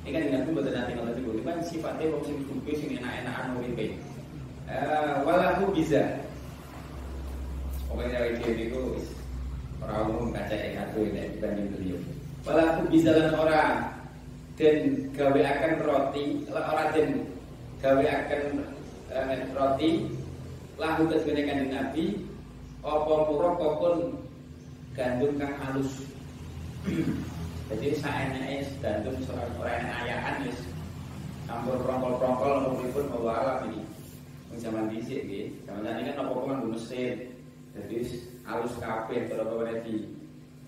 Ini kan dengan buat nanti kalau itu kan sifatnya wong sing suku sing enak-enakan uripe. Eh walahu bisa pokoknya cewek dia itu orang umum kaca yang satu ini dibanding beliau. Walahu bisa lan orang dan gawe akan roti orang dan gawe akan eh, roti lahu kesene kanjeng Nabi apa pura pun gandum kang halus. [clears throat] Jadi saenake gandum seorang orang ayahan wis campur prongkol-prongkol pun bawa alam ini. Zaman dhisik nggih zaman ini kan apa-apa kan mesin. Jadi halus kabeh kalau di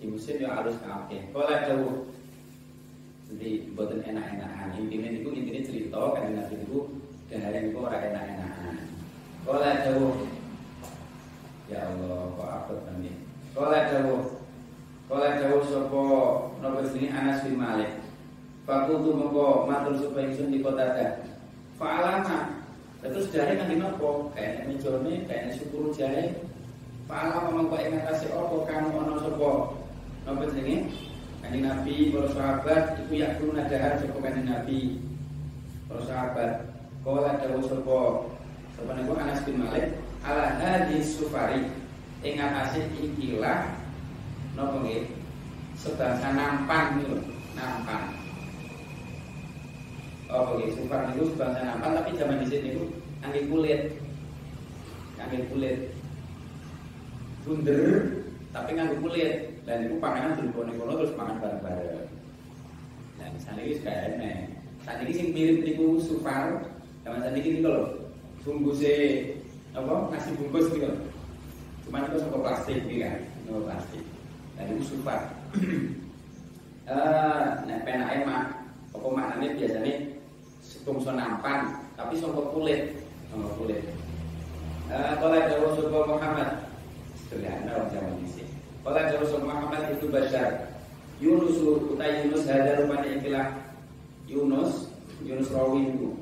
di mesin ya halus kabeh. Kalau dawuh jadi buatan enak-enakan. Intinya itu intinya cerita kan nabi itu dan hari itu orang enak-enakan kalau dawuh ya Allah kok apa nanti kalau dawuh kalau dawuh sopo nopo sini Anas bin Malik Fakultu mengko matur supaya ingsun di kota dah. Fa'alama. Terus jare kan nopo? Kayak mejone, kayak syukur jare. Fa'alama mengko ing ngatasi opo kamu ono sapa? Napa jenenge? Kanjeng Nabi, para sahabat iku yakun nadahar sapa kanjeng Nabi. Para sahabat kala dawuh sapa? Sapa niku Anas bin Malik ala hadis sufari? Ing ngatasi ikilah napa nggih? Sebangsa nampan niku, nampan. Oh oke sufar itu bangsa nampan tapi zaman di sini itu angin kulit. Angin kulit. Bunder tapi nganggo kulit. Dan itu panganan berkono-kono terus pangan bareng-bareng. Nah misalnya ini sudah enak saat ini sing mirip niku sufar zaman saat ini kalau bungkusnya apa nasi bungkus gitu. Cuma itu sama plastik nih kan plastik. Dan itu sufar [clears throat] eh nah penake mah apa maknanya biasanya bangsa nampan tapi sangka kulit sangka kulit. Eh, kalau ada Rasulullah Muhammad. Sederhana orang zaman ini kalau ada Rasulullah Muhammad itu basyar Yunus utai Yunus ada rupanya ikilah Yunus Yunus rawi itu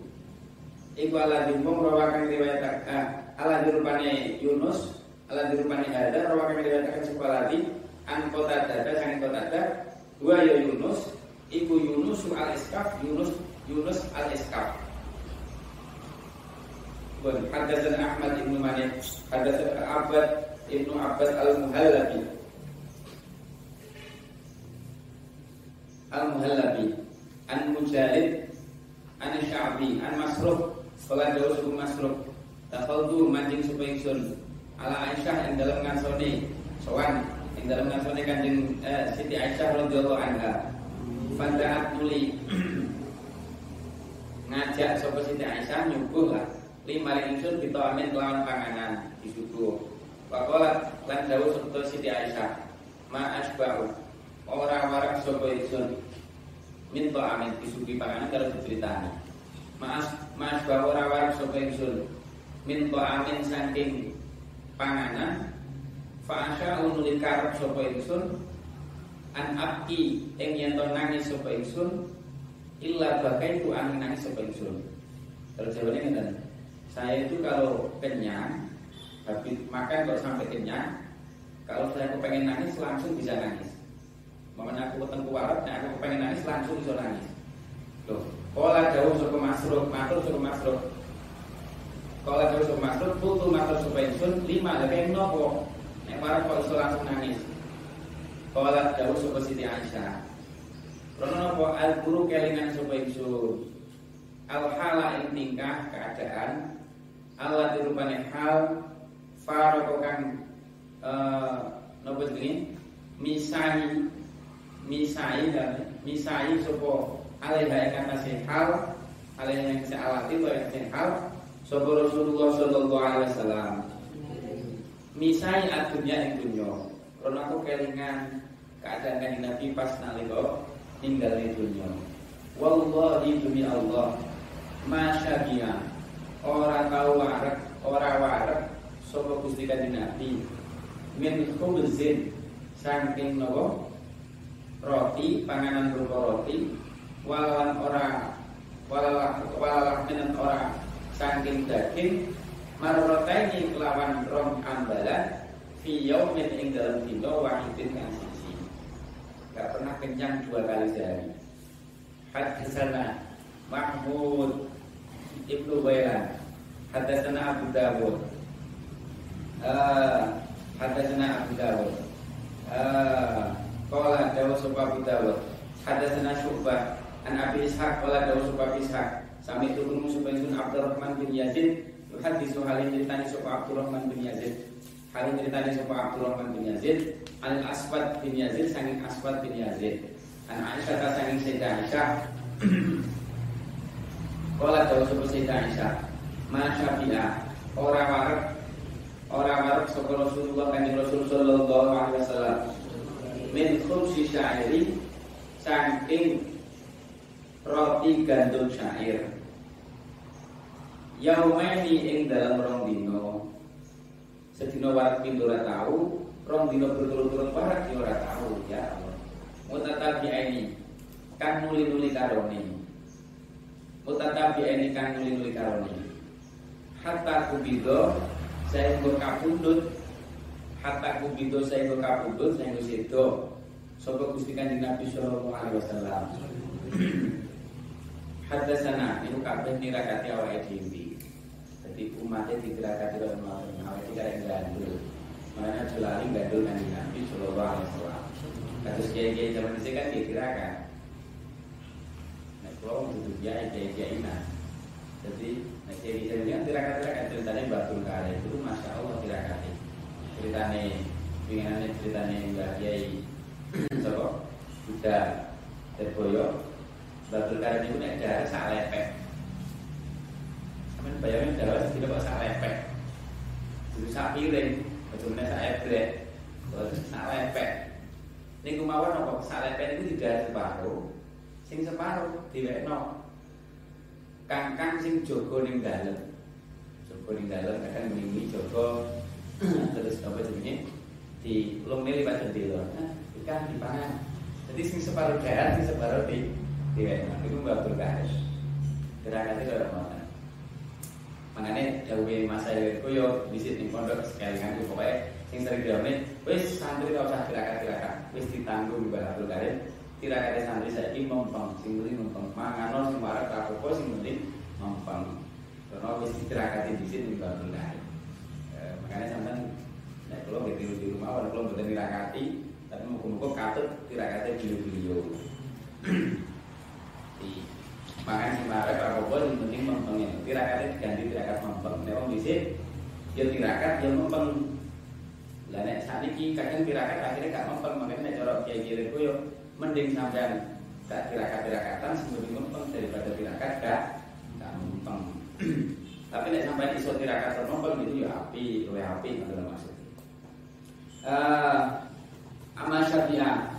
Iku ala dimpung rawakan riwayat eh, ala dirupane Yunus ala dirupane ada rawakan riwayat sekolah di an kota dada dada dua ya Yunus Iku Yunus al iskaf Yunus Yunus al-Iskaf Hadasan Ahmad ibnu Mani Hadasan Abad ibnu Abbas al-Muhallabi. Al-Muhallabi An Mujahid An Sya'bi An Masruh Sekolah jauh suku Masruh Tafaldu mancing supaya sun Ala Aisyah yang dalam ngasoni Soan yang dalam ngasoni kanjeng eh, Siti Aisyah radhiyallahu anha. Fanda'at tuli. [clears throat] Ngajak sapa Siti Aisyah nyuguh lah. Lima ingsun kita amin lawan panganan disuguh Pakola lan dawuh sapa Siti Aisyah. Ma asba'u. Ora warak sapa ingsun. Minta amin disuguhi panganan kalau diceritani. Maas mas bahwa ora warak sapa ingsun minta amin saking panganan fa asya unuli karep sapa ingsun an abki ing yen nangis sapa ingsun illa bakai itu angin nangis sepensun kalau jawabannya kan saya itu kalau kenyang habis makan kalau sampai kenyang kalau saya kepengen nangis langsung bisa nangis. Mamanya aku ketemu warat, aku kepengen nangis langsung bisa nangis. Loh, Kala jauh suku masruk, matur suku masruk Kala jauh suku masruk, putu matur suku insun Lima, ada yang nopo? Nek warat kok iso langsung nangis. Kala jauh suku Siti Aisyah. Karena apa al guru kelingan sapa ingsun. Al hala ing tingkah keadaan. Allah dirupane hal faroko kang eh napa jenenge? Misai misai dan misai sapa alaiha atase hal alaiha ing alati to ing hal sapa Rasulullah sallallahu alaihi wasallam. Misai adunya ing dunya karena aku kelingan keadaan kanjeng Nabi pas nalika tinggal di dunia. Wallahi demi Allah, masya dia orang tahu warak, orang warak, sapa Gusti Kanjeng Nabi. Min khubzin saking napa roti panganan berupa roti walan ora walalah walalah menen ora. Saking daging marrotaini kelawan rom ambalan fi yaumin ing dalam dina wahidin kang siji gak pernah kenyang dua kali sehari. Hadisana Mahmud Ibnu Bailan hadisana Abu Dawud. Uh, Hadasana Abu Dawud. Uh, Qala Dawud Sopa Abu Dawud. Hadasana Syu'bah An Abi Ishaq Qala Dawud Sopa Ishaq. Sami turun Musuh bin Abdurrahman bin Yazid. Hadisu halin ceritani Sopa Abdurrahman bin Yazid. Halin ceritani Sopa Abdurrahman bin Yazid. An Aswad bin Yazid Sangin Aswad bin Yazid. An Aisyah ta sangin Sayyidah Aisyah. [clears throat] Qala Dawud Sopa Sayyidah Aisyah. Masya Orang warek. Orang Arab sapa Rasulullah kanjeng Rasul sallallahu alaihi wasallam. Min khubsi syairi saking roti gandum syair. Yaumaini ing dalam rong dino Sedino warak pintu ora tahu Rong dino berturut-turut warak ya ora tahu Ya Allah. Mutatabi ini Kan nuli-nuli karoni Mutatabi ini kan nuli-nuli karoni Hatta kubido saya nggo kapundhut hatta kubito saya nggo kapundhut saya nggo sedo. Sapa Gusti Kanjeng Nabi sallallahu alaihi wasallam Hadasana itu kabeh nirakati awake umatnya ditirakati oleh mawon awake dhewe yang gandul. Mana jelali gandul Kanjeng Nabi sallallahu alaihi wasallam. Kados kiai-kiai zaman dhisik kan ditirakan. Nek kula dudu kiai kiai nah. Jadi Nah, jadi kan tirakat-tirakat ceritanya Batul Kare itu Masya Allah tirakatnya Ceritanya, pinginannya ceritanya Mbak Kiai [clears throat] Sopo, Buddha, Terboyo Batul Kare itu nek darah sak lepek. Sampai bayangin darah tidak kok sak lepek. Itu sak piring, bagaimana sak ebrek Terus sak lepek. Ini kumawan apa, sak lepek itu tidak separuh. Sing separuh, tidak enak kangkang sing jogo ning dalem. Jogo ning dalem kadang mriki jogo terus apa jenenge? Di lumne liwat jendela. Nah, ikan dipangan. Jadi sing separuh darat, sing separuh di di nah, itu mbak berkah. Gerakannya kalau mau. Makanya jauhi masa itu yo visit ning pondok sekali kan pokoknya sing sering diomongin, wis santri gak usah tirakat-tirakat, wis ditanggung Mbak Abdul Karim tirakat santri saiki mempeng sing penting mempeng. Mangan sing warak tak apa sing penting mempeng. Karena wis tirakat di sini Mbak Abdul Karim makanya sampean nek kula nggih di rumah walaupun kula mboten tirakati tapi muga-muga katut tirakate beliau-beliau Makanya si marek apa yang penting mempeng ya. Tirakatnya diganti tirakat mempeng. Wong dhisik ya tirakat ya mempeng. Lah nek sakniki kadang tirakat akhirnya gak mempeng, makanya nek cara kiai-kiai ku yo mending sampean gak tirakat-tirakatan sebelum mempeng daripada tirakat gak gak mempeng. [clears throat] Tapi nek sampai iso tirakat mempeng itu ya api, luwih api ngono maksud. Eh Amal Syafi'ah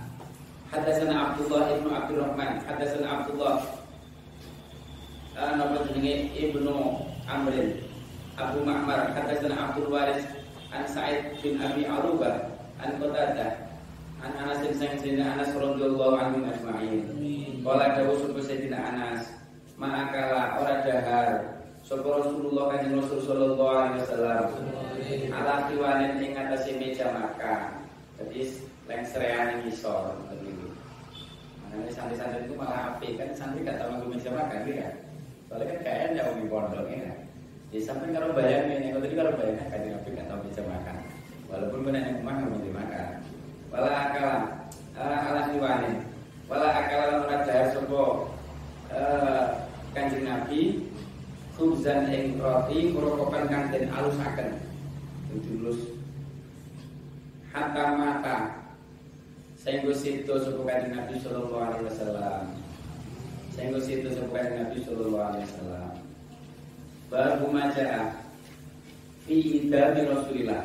Hadasana Abdullah ibnu Abdurrahman Hadasana Abdullah Nama jenenge Ibnu Amrin Abu Ma'mar Hadasana Abdul Waris An Sa'id bin Abi Arubah An Qatadah An Anas bin Sayyidina Anas radhiyallahu anhu ajma'in Qala dawu subuh Sayyidina Anas Ma'akala ora dahar Sapa Rasulullah kanjeng Rasul sallallahu alaihi wasallam ala kiwanin ing atase meja makan. Jadi lengserean yang isor begitu. Santri-santri itu malah api kan santri gak tahu meja makan kan. Soalnya kan kayaknya jauh di pondok ya. Jadi sampai kalau bayangin yang tadi kalau bayangin kan api gak tahu meja makan. Walaupun benar yang rumah nggak meja makan. Wala akal ala kiwanin. Wala akal ora dahar sapa kanjeng Nabi khubzan ing roti kurokokan kang den alusaken dijulus hatta mata sehingga situ sapa kanjeng Nabi sallallahu alaihi wasallam sehingga situ kanjeng Nabi sallallahu alaihi wasallam. Baru maja'a fi idami Rasulillah.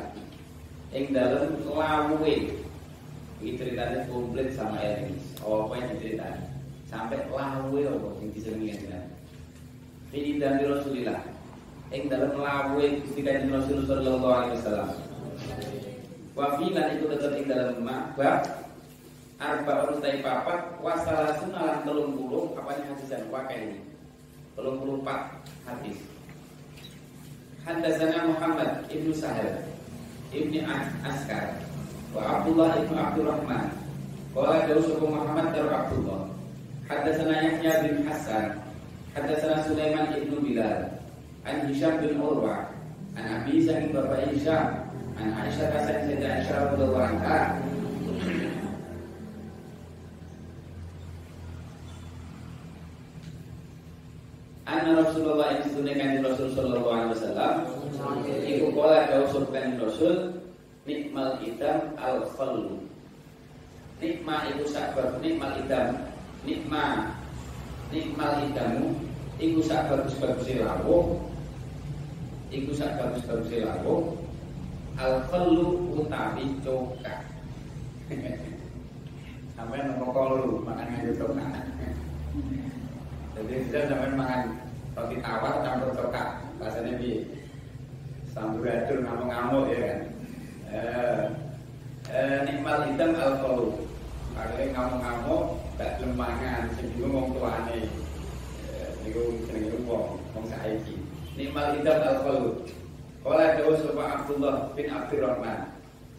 Ing dalem lawuhe iki ceritanya komplit sama ini apa yang diceritain sampai lawuhe apa yang Nabi Fi idami Rasulillah. Ing dalam lawe Gusti Kanjeng Rasul sallallahu alaihi wasallam. Wa filan itu tetep ing dalam bab arba utai papat wasalasuna lan 30 apa ini hadisan wakai ini? 34 hadis. Haddatsana Muhammad ibnu Sahal ibni Askar wa Abdullah ibnu Abdurrahman. Qala Dawsuhu Muhammad dar Abdullah. Haddatsana Yahya bin Hasan Haddatsana Sulaiman ibnu Bilal An Hisham bin Urwa An Abi Sa'id Bapak Hisham An Aisyah Hasan Sayyidah Aisyah radhiyallahu anha Anna Rasulullah yang ditunaikan Rasul Sallallahu Alaihi Wasallam Iku pola kau surkan Rasul Nikmal idam al khallu Nikma itu sabar Nikmal idam Nikma Nikmal idamu Iku sak bagus-bagus Iku sak bagus-bagus Al khallu utawi coka Sampai nopo kolu makan nganggo coka Jadi kita sampai makan roti tawar campur coka Rasanya bi. Samburadul ngamuk-ngamuk ya kan? Eh, eh, Nikmal hitam al khallu Akhirnya ngamuk-ngamuk Gak lemangan Sebelum ngomong tuane. Niku jenenge wong wong saiki. Nikmal idam al khalu Qala dawu sapa Abdullah bin Abdurrahman.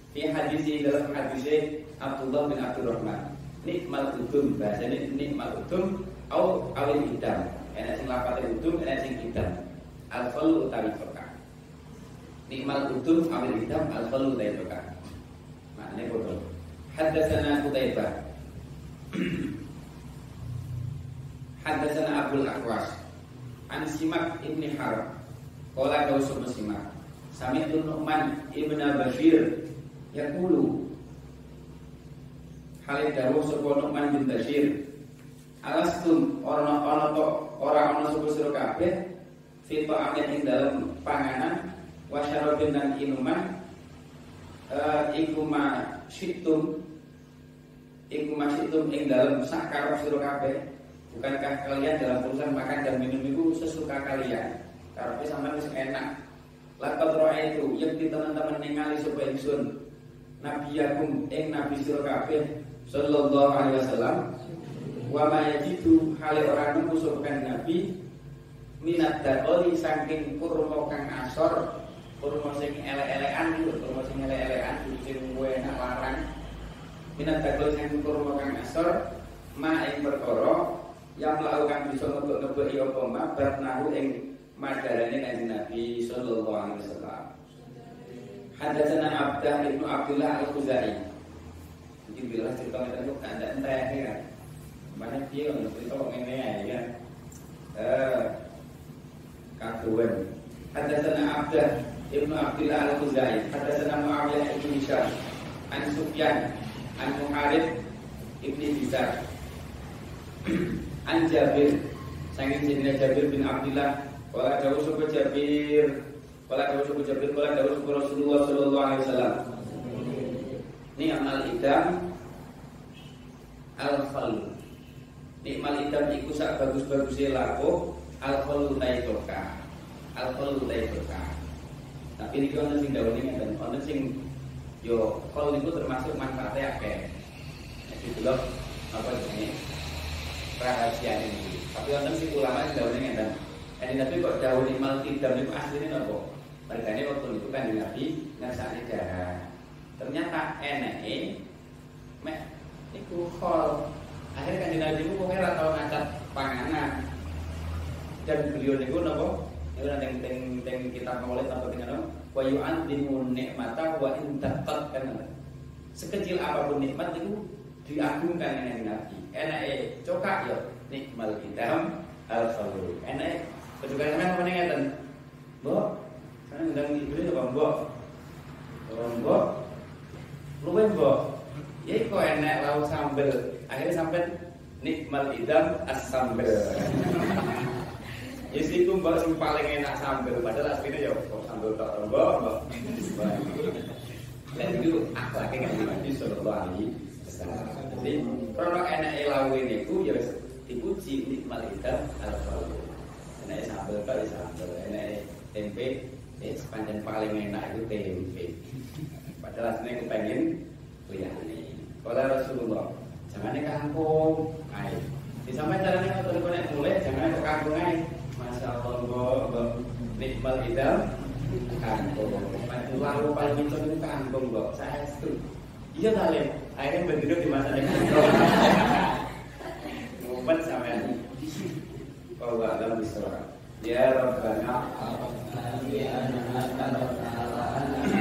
Fi hadis dalam hadis Abdullah bin Abdurrahman. Nikmal udum bahasanya nikmal udum au awil idam enak sing lapate udum enak sing idam al khalu utawi toka nikmal udum awil idam al khalu utawi toka maknane bodoh. Haddatsana Qutaibah. [clears throat] Haddatsana Abdul Aqwas An Simak ibni Harb. Qala Dausub Simak. Sami'tu Nu'man ibn Bashir Yaqulu. Halid dawuh sapa Nu'man bin Bashir. Alastum orang ana to ora ana sapa sira kabeh fi ta'amin ing dalem panganan wa syarabin dan inuman uh, iku ma situm iku ma situm ing dalem sakar sira kabeh Bukankah kalian dalam urusan makan dan minum itu sesuka kalian? Karena sama wis enak. Lakat roa itu yang di teman-teman ningali supaya ingsun Nabi Yakum ing Nabi sira kabeh sallallahu alaihi wasallam wa ma hale ora nemu sapa Nabi minat dakoli saking kurma kang asor kurma sing elek-elekan kurma sing elek-elekan sing enak larang minat dakoli saking kurma kang asor ma ing perkara yang melakukan bisa untuk ngebeki apa ma batnahu ing madarane Nabi sallallahu alaihi wasallam. Hadatsana Abdah ibnu Abdullah al-Khuzai. Mungkin bila cerita itu kan ada entah ya. Mana dia kalau cerita ngene ya. Eh kaduan. Hadatsana Abdah ibnu Abdullah al-Khuzai. Hadatsana Muawiyah ibnu Hisham. An Sufyan, an Muharib ibni Bizar. An Jabir Sangin Sayyidina Jabir bin Abdullah Wala jauh suku Jabir Wala jauh suku Jabir Wala jauh suku Rasulullah Sallallahu Alaihi Wasallam Ini amal idam Al-Khalu Nikmal idam iku sak bagus-bagusnya laku Al-Khalu taitoka Al-Khalu taitoka Tapi ini kan sing ini dan Ono sing Yo, kalau itu termasuk manfaatnya akeh Jadi loh Apa ini rahasia ini. Tapi orang si ulama itu daunnya dan ini tapi kok daun imal tidak itu aslinya nopo. Mereka ini waktu itu kan di Nabi ngersani darah. Ternyata enak mek iku khol. Akhirnya kan di Nabi itu kok ora tau ngangkat panganan. Dan beliau niku nopo? Itu nanti teng teng kita mulai tanpa dengan nopo. Wa yu'andimu nikmata wa intatat kan. Sekecil apa pun nikmat itu diagungkan dengan Nabi enak eh cokak ya nikmal hitam al khalul enak kecuali apa nih ngeten mbok sana ngundang ibu apa mbok mbok luwe mbok ya kok enak lauk sambel. Akhirnya sampai nikmal hitam as sambel. Ya sih itu mbak paling enak sambel. Padahal aslinya ya kok sambel tak mbok mbok. Dan itu akhlaknya kan Nabi Sallallahu Alaihi Wasallam jadi kalau enak elawin itu ya dipuji nikmat kita al falu enak sambal kali sambal enak tempe eh sepanjang paling enak itu tempe. Padahal aslinya aku pengen nih oleh Rasulullah. Jangan ke kampung, Ayo Disampai caranya kalau konek mulai Jangan ke kampung ayo Masya Allah Mbak ke kampung. Kangkung. Lalu paling itu itu kampung, gue Saya itu, Iya kalian, Akhirnya berduduk di masa depan. Ngumpet sama Kau gak alam misalnya, Ya Rabbana. Ya Rabbana Ya Rabbana